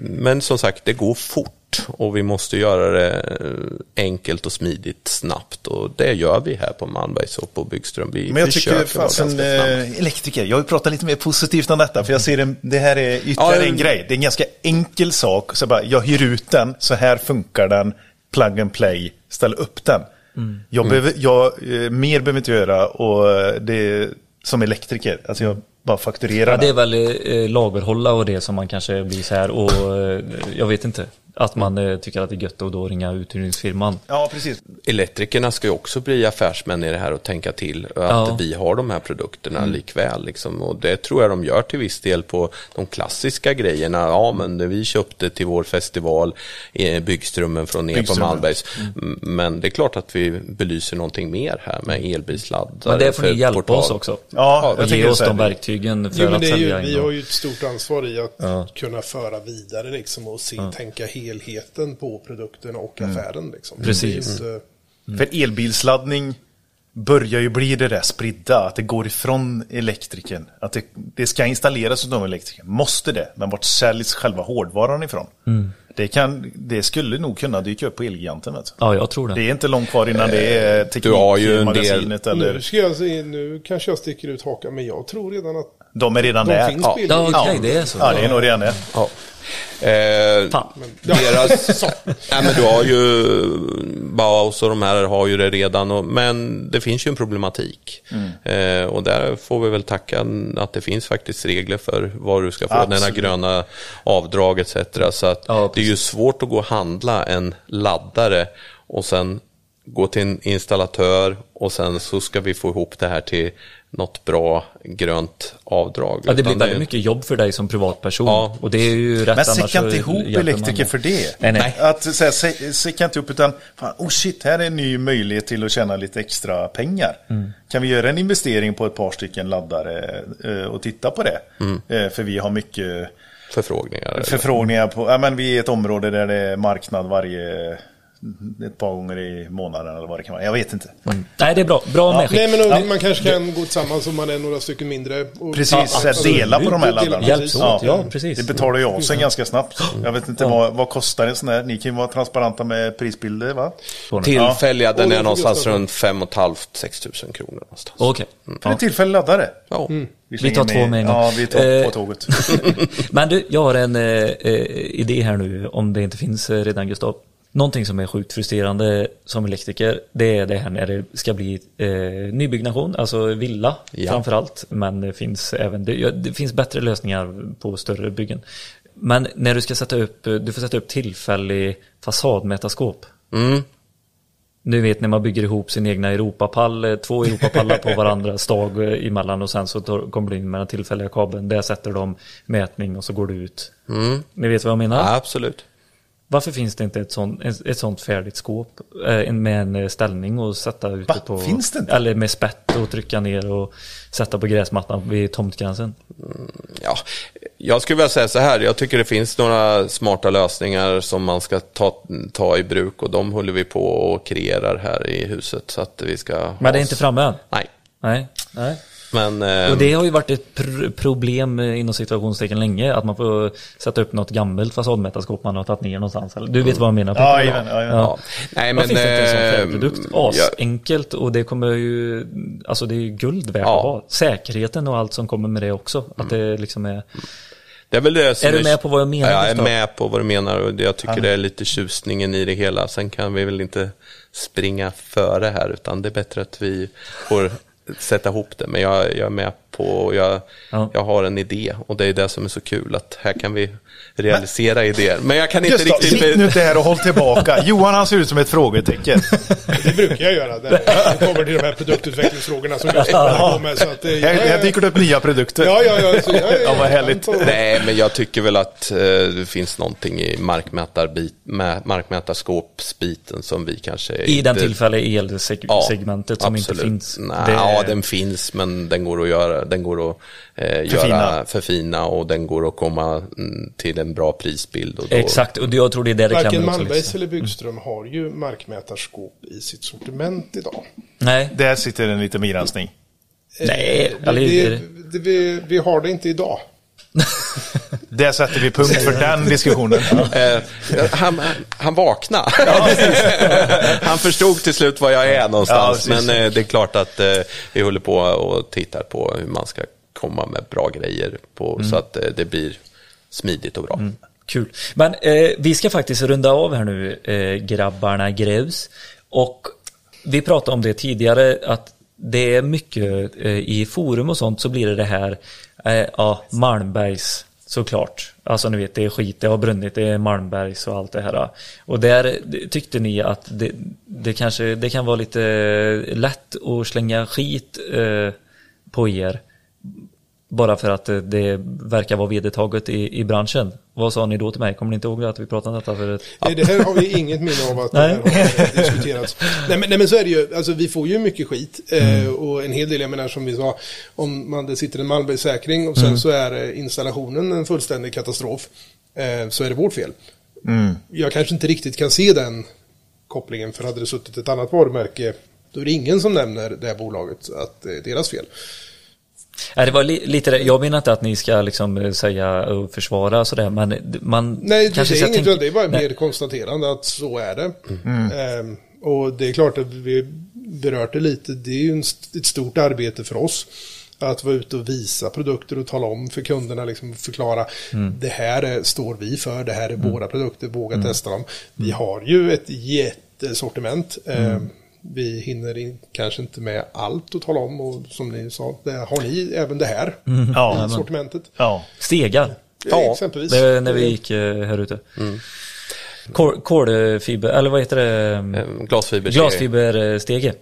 men som sagt, det går fort. Och vi måste göra det eh, enkelt och smidigt snabbt och det gör vi här på Malmbergs och på Byggström. Vi Men jag tycker fasen eh, elektriker, jag vill prata lite mer positivt om detta för jag ser en, det här är ytterligare Ja, en grej. Det är en ganska enkel sak, så bara, jag hyr ut den, så här funkar den, plug and play, ställ upp den. Mm. Jag behöver, jag, eh, mer behöver inte göra och det som elektriker, alltså jag bara fakturerar Ja, det är väl eh, lagerhålla och det som man kanske blir så här och eh, jag vet inte. Att man eh, tycker att det är gött att då ringa uthyrningsfirman. Ja, precis. Elektrikerna ska ju också bli affärsmän i det här och tänka till att Ja. vi har de här produkterna Mm. likväl. Liksom. Och det tror jag de gör till viss del på de klassiska grejerna. Ja, men vi köpte till vår festival, eh, Byggströmmen från er på. Malmbergs. Mm. Men det är klart att vi belyser någonting mer här med elbilsladdare. Men det får ni hjälpa portal. oss också. Ja, jag ge oss de verktygen för Jo, men att det är ju, sälja in vi har ju ett stort ansvar i att Ja. kunna föra vidare liksom och se, tänka helheten på produkten och Mm. affären. Liksom. Precis. Det är inte- För elbilsladdning börjar ju bli det där spridda, att det går ifrån elektrikern. Att det, det ska installeras av elektrikern. Måste det, men vart säljs själva hårdvaran ifrån? Det, kan, det skulle nog kunna dyka upp på Elgiganten. Vet du. Ja, jag tror det. Det är inte långt kvar innan det är Du har ju en del- Nu, eller... ska jag se, nu kanske jag sticker ut hakan, men jag tror redan att De är redan de där. finns Ja. Ja, okej, det är så. ja, det är nog redan det. Ja. Eh, Fan. deras, [LAUGHS] nej, men du har ju Bauhaus och de här har ju det redan. Och, men det finns ju en problematik. Eh, och där får vi väl tacka att det finns faktiskt regler för vad du ska få. Denna Absolut. gröna avdrag etc. Så att Ja, det är ju svårt att gå och handla en laddare och sen gå till en installatör och sen så ska vi få ihop det här till något bra grönt avdrag. Ja, det blir väldigt mycket jobb för dig som privatperson. Ja. Och det är ju rätt Men så inte ihop elektriker för det. Nej, nej. Att säga, sä- säcka inte ihop utan, fan, oh shit, här är en ny möjlighet till att tjäna lite extra pengar. Mm. Kan vi göra en investering på ett par stycken laddare eh, och titta på det? Mm. Eh, För vi har mycket förfrågningar. förfrågningar på, ja men vi är ett område där det är marknad varje, ett par gånger i månaden eller vad det kan vara. Jag vet inte. Nej, det är bra. Bra medskick. Nej, men Ja. man kanske kan gå tillsammans om man är några stycken mindre. Och, Precis, Ja, så alltså, dela på de här laddarna. Hjälps åt, ja, precis. Det betalar ju av sig ganska snabbt. Jag vet inte vad, vad kostar en sån här. Ni kan ju vara transparenta med prisbilder va? Tillfälliga, den är någonstans runt 5 500-6 tusen kronor. Någonstans. Okej. För en tillfällig laddare. Ja. Vi slänger tar två med en gång. Ja, vi tar Eh, på tåget. [LAUGHS] Men du, jag har en eh, eh, idé här nu, om det inte finns eh, redan Gustav. Någonting som är sjukt frustrerande som elektriker, det är det här när det ska bli eh, nybyggnation, alltså villa Ja. framförallt. Men det finns även, det, det finns bättre lösningar på större byggen. Men när du ska sätta upp, du får sätta upp tillfällig fasadmätarskåp. Mm. Nu vet när man bygger ihop sin egna Europapall, eh, två Europapallar på [LAUGHS] varandra, stag eh, emellan och sen så tar, kommer du in med den tillfälliga kabeln. Där sätter de mätning och så går du ut. Mm. Ni vet vad jag menar? Ja, absolut. Varför finns det inte ett sånt, ett, sånt färdigt skåp eh, med en eh, ställning och sätta ute Va? på... Finns det inte? Eller med spett och trycka ner och sätta på gräsmattan vid tomtgränsen. Ja, jag skulle vilja säga så här, jag tycker det finns några smarta lösningar som man ska ta, ta i bruk och de håller vi på och kreerar här i huset. Så att vi ska Men det är inte framme än? Nej, Nej. Nej. Men... eh, Och det har ju varit ett pr problem eh, inom situationstecken länge, att man får sätta upp något gammalt fasadmätarskåp man har tagit ner någonstans. Eller, Du vet vad jag menar? Ja, jajamän, jajamän. Ja. Nej, men... finns det inte en sån eh, produkt? ja, Asenkelt och det kommer ju, alltså det är ju guld värt Ja. att ha. Säkerheten och allt som kommer med det också. Att det liksom är... Det är väl det som Är du med på vad jag menar, Ja, jag är med på vad du menar och det- jag tycker det är lite tjusningen i det hela. Sen kan vi väl inte springa före här utan det är bättre att vi får sätta ihop det. Men jag, jag är med på, och jag, Ja. jag har en idé och det är det som är så kul att här kan vi realisera idéer. Men jag kan inte Gustav, riktigt... sitt nu inte här och håll tillbaka. [LAUGHS] Johan han ser ut som ett frågetecken. Det brukar jag göra. När [LAUGHS] det kommer till de här produktutvecklingsfrågorna som på med. Så att, det- Här, här dyker det upp nya produkter. Ja, ja, ja. Så jag, är- Ja, vad härligt. Nej, men jag tycker väl att eh, det finns någonting i markmätarbit, mä- markmätarskåpsbiten som vi kanske I den inte- tillfälliga elsegmentet som inte absolut. finns. Nej, Det- Ja, den finns men den går att göra, den går att eh, Förfina. göra förfina och den går att komma mm, till en bra prisbild. Och då, Exakt, och jag tror det är där det Varken klämmer också. Malmbergs Liksom. eller Byggström har ju markmätarskåp i sitt sortiment idag. Nej, Där sitter en liten begränsning. Nej, Eh, eller- det, det, vi, vi har det inte idag. Där sätter vi punkt för den diskussionen. [LAUGHS] Eh, han, han vaknade. [LAUGHS] han förstod till slut var jag är någonstans. Ja, men eh, det är klart att eh, vi håller på och tittar på hur man ska komma med bra grejer på, så att det blir smidigt och bra. Kul. Men eh, vi ska faktiskt runda av här nu, eh, grabbarna Grevs. Och vi pratade om det tidigare, att det är mycket eh, i forum och sånt så blir det det här, eh, ja, Malmbergs såklart. Alltså ni vet, det är skit, det har brunnit, det är Malmbergs och allt det här. Och där tyckte ni att det, det kanske, det kan vara lite eh, lätt att slänga skit eh, på er. Bara för att eh, det verkar vara vedertaget i, i branschen. Vad sa ni då till mig? Kommer ni inte ihåg att vi pratade om detta för ett... Nej, det här har vi inget minne av att det Nej. har diskuterats. Nej men, nej men så är det ju, alltså vi får ju mycket skit. Eh, och en hel del, jag menar som vi sa, om man, det sitter en Malmbergssäkring och sen så är eh, installationen en fullständig katastrof. Så är det vårt fel. Jag kanske inte riktigt kan se den kopplingen, för hade det suttit ett annat varumärke, då är det ingen som nämner det här bolaget att det är deras fel. Nej, det var li, lite det. Jag menar inte att ni ska liksom eh, säga och försvara sådär, men man Nej, det, kanske är inget, tänka- det är bara Nej. mer konstaterande att så är det. Ehm, och det är klart att vi berört det lite, det är ju en, ett stort arbete för oss. Att vara ute och visa produkter och tala om för kunderna, liksom förklara det här är, står vi för, det här är våra produkter, våga testa dem. Vi har ju ett jättesortiment. Ehm, vi hinner in, kanske inte med allt att tala om och som ni sa, det, har ni även det här Ja, i sortimentet? ja. Stegar. Ja. Exempelvis. Det är när vi gick eh, här ute. Kol, kolfiber, eller vad heter det? Eh, Glasfiber. Glasfiberstege.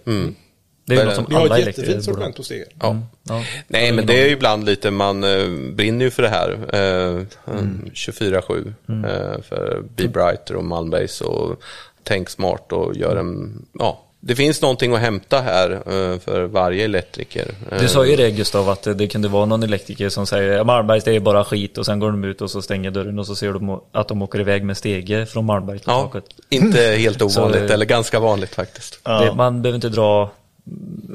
Det är ju Vad är något som Vi har alla ett jättefint elektriker borde sortiment ha. på Steger. Ja. Ja. Nej, men det är ju ibland lite, man eh, brinner ju för det här. Eh, Mm. 24-7 eh, för Be Brighter och Malmbase och tänk smart och gör en, ja. Det finns någonting att hämta här eh, för varje elektriker. Eh, Du sa ju det Gustav, att det kunde vara någon elektriker som säger Malmbergs det är bara skit och sen går de ut och så stänger dörren och så ser de att de åker iväg med stege från Malmberg till Ja, taket. inte helt ovanligt, Så- eller ganska vanligt faktiskt. Det, man behöver inte dra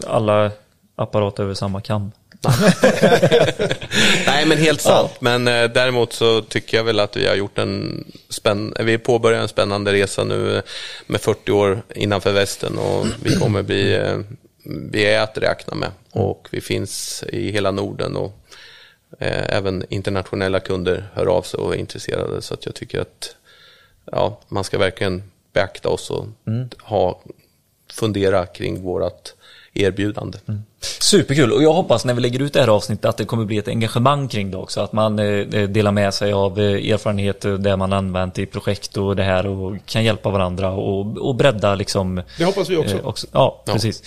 alla apparater över samma kam. [LAUGHS] Nej, men helt sant. Men eh, däremot så tycker jag väl att vi har gjort en spänn... Vi påbörjar en spännande resa nu eh, med 40 år innanför västen och vi kommer bli... Eh, vi är att räkna med. Och vi finns i hela Norden och eh, även internationella kunder hör av sig och är intresserade. Så att jag tycker att ja, man ska verkligen beakta oss och ha, fundera kring vårat erbjudande. Superkul och jag hoppas när vi lägger ut det här avsnittet att det kommer bli ett engagemang kring det också. Att man eh, delar med sig av eh, erfarenheter där man använt i projekt och det här och kan hjälpa varandra och, och bredda liksom. Det hoppas vi också. eh, Ja, Ja. precis.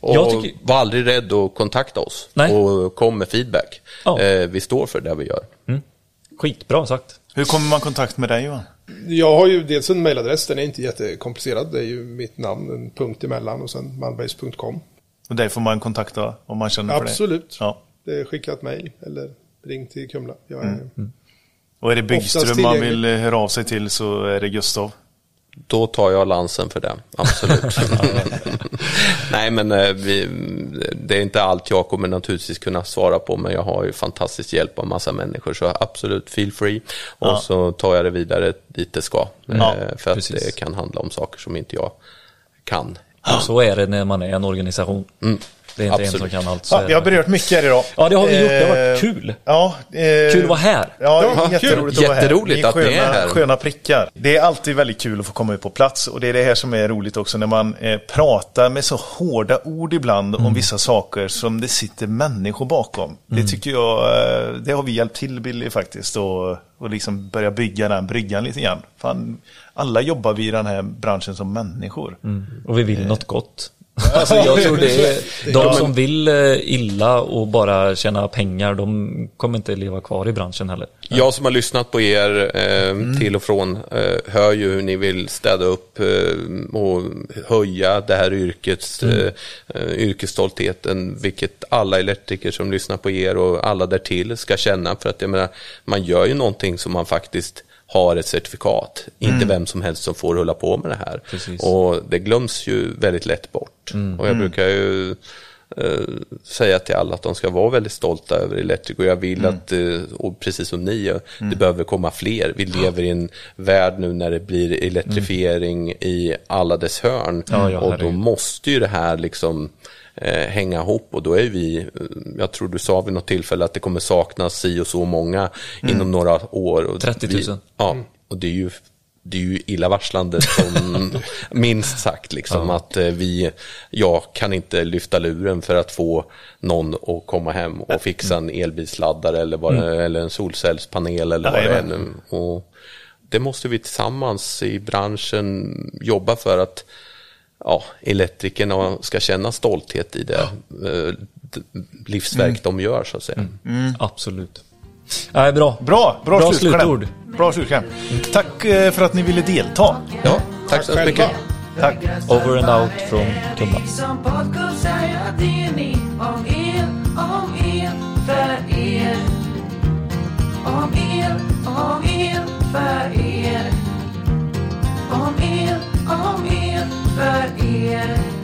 Och Jag tycker, var aldrig rädd att kontakta oss Nej. och kom med feedback. Ja. Eh, vi står för det vi gör. skitbra sagt. Hur kommer man i kontakt med dig Johan? Jag har ju dels en mailadress, den är inte jättekomplicerad. Det är ju mitt namn, en punkt emellan och sen malbergs.com. Och dig får man kontakta om man känner för det? Absolut. Ja. Det är skickat mejl eller ring till Kumla. Jag är, Och är det Byggström man vill eh, höra av sig till så är det Gustav. Då tar jag lansen för det, absolut. [LAUGHS] Nej, men eh, vi, det är inte allt jag kommer naturligtvis kunna svara på, men jag har ju fantastisk hjälp av massa människor, så absolut feel free. Och Ja. så tar jag det vidare dit det ska, Ja, eh, för att precis. det kan handla om saker som inte jag kan. Och så är det när man är en organisation. Mm. Det är inte en som Absolut. kan allt. Ja, vi har berört mycket här idag. Ja, det har vi gjort. Det har varit Eh, kul. Ja, eh, Kul att vara här. Ja, Ja, jätteroligt kul. att vara här. Jätteroligt Ni är att ni är sköna, här. Sköna prickar. Det är alltid väldigt kul att få komma ut på plats och det är det här som är roligt också när man eh, pratar med så hårda ord ibland Mm. om vissa saker som det sitter människor bakom. Mm. Det tycker jag, eh, det har vi hjälpt till Billy faktiskt och, och liksom börja bygga den bryggan lite grann. Fan, alla jobbar vi i den här branschen som människor. Och vi vill något gott. Alltså jag tror det är [LAUGHS] de som vill eh, illa och bara tjäna pengar, de kommer inte leva kvar i branschen heller. Jag som har lyssnat på er eh, till och från eh, hör ju hur ni vill städa upp eh, och höja det här yrkets, eh, eh, yrkesstoltheten, vilket alla elektriker som lyssnar på er och alla därtill ska känna. För att jag menar, man gör ju någonting som man faktiskt har ett certifikat. Inte vem som helst som får hålla på med det här. Precis. Och det glöms ju väldigt lätt bort. Och jag brukar ju eh, säga till alla att de ska vara väldigt stolta över Electric och jag vill Mm. att, eh, och precis som ni, eh, det behöver komma fler. Vi lever i en värld nu när det blir elektrifiering i alla dess hörn Ja, ja, och då måste ju det här liksom hänga ihop och då är vi, eh, jag tror du sa vid något tillfälle att det kommer saknas si och så många inom några år. Och 30 000. Vi, ja, och det är ju det är ju illavarslande som [LAUGHS] minst sagt liksom att eh, vi, jag kan inte lyfta luren för att få någon att komma hem och fixa en elbilsladdare eller, vad, det- eller en solcellspanel eller vad det är Jajamän. nu. Och det måste vi tillsammans i branschen jobba för att ja, elektrikerna ska känna stolthet i det eh, d- livsverk de gör så att säga. Absolut. Nej, bra. Bra, bra, Bra slutkläm. slutord. Bra slutkläm. Tack eh, för att ni ville delta. Ja, tack så Själva. mycket. Tack. Over and out från Kumla. Om er, om er, för er. Om er, om er. But Ian.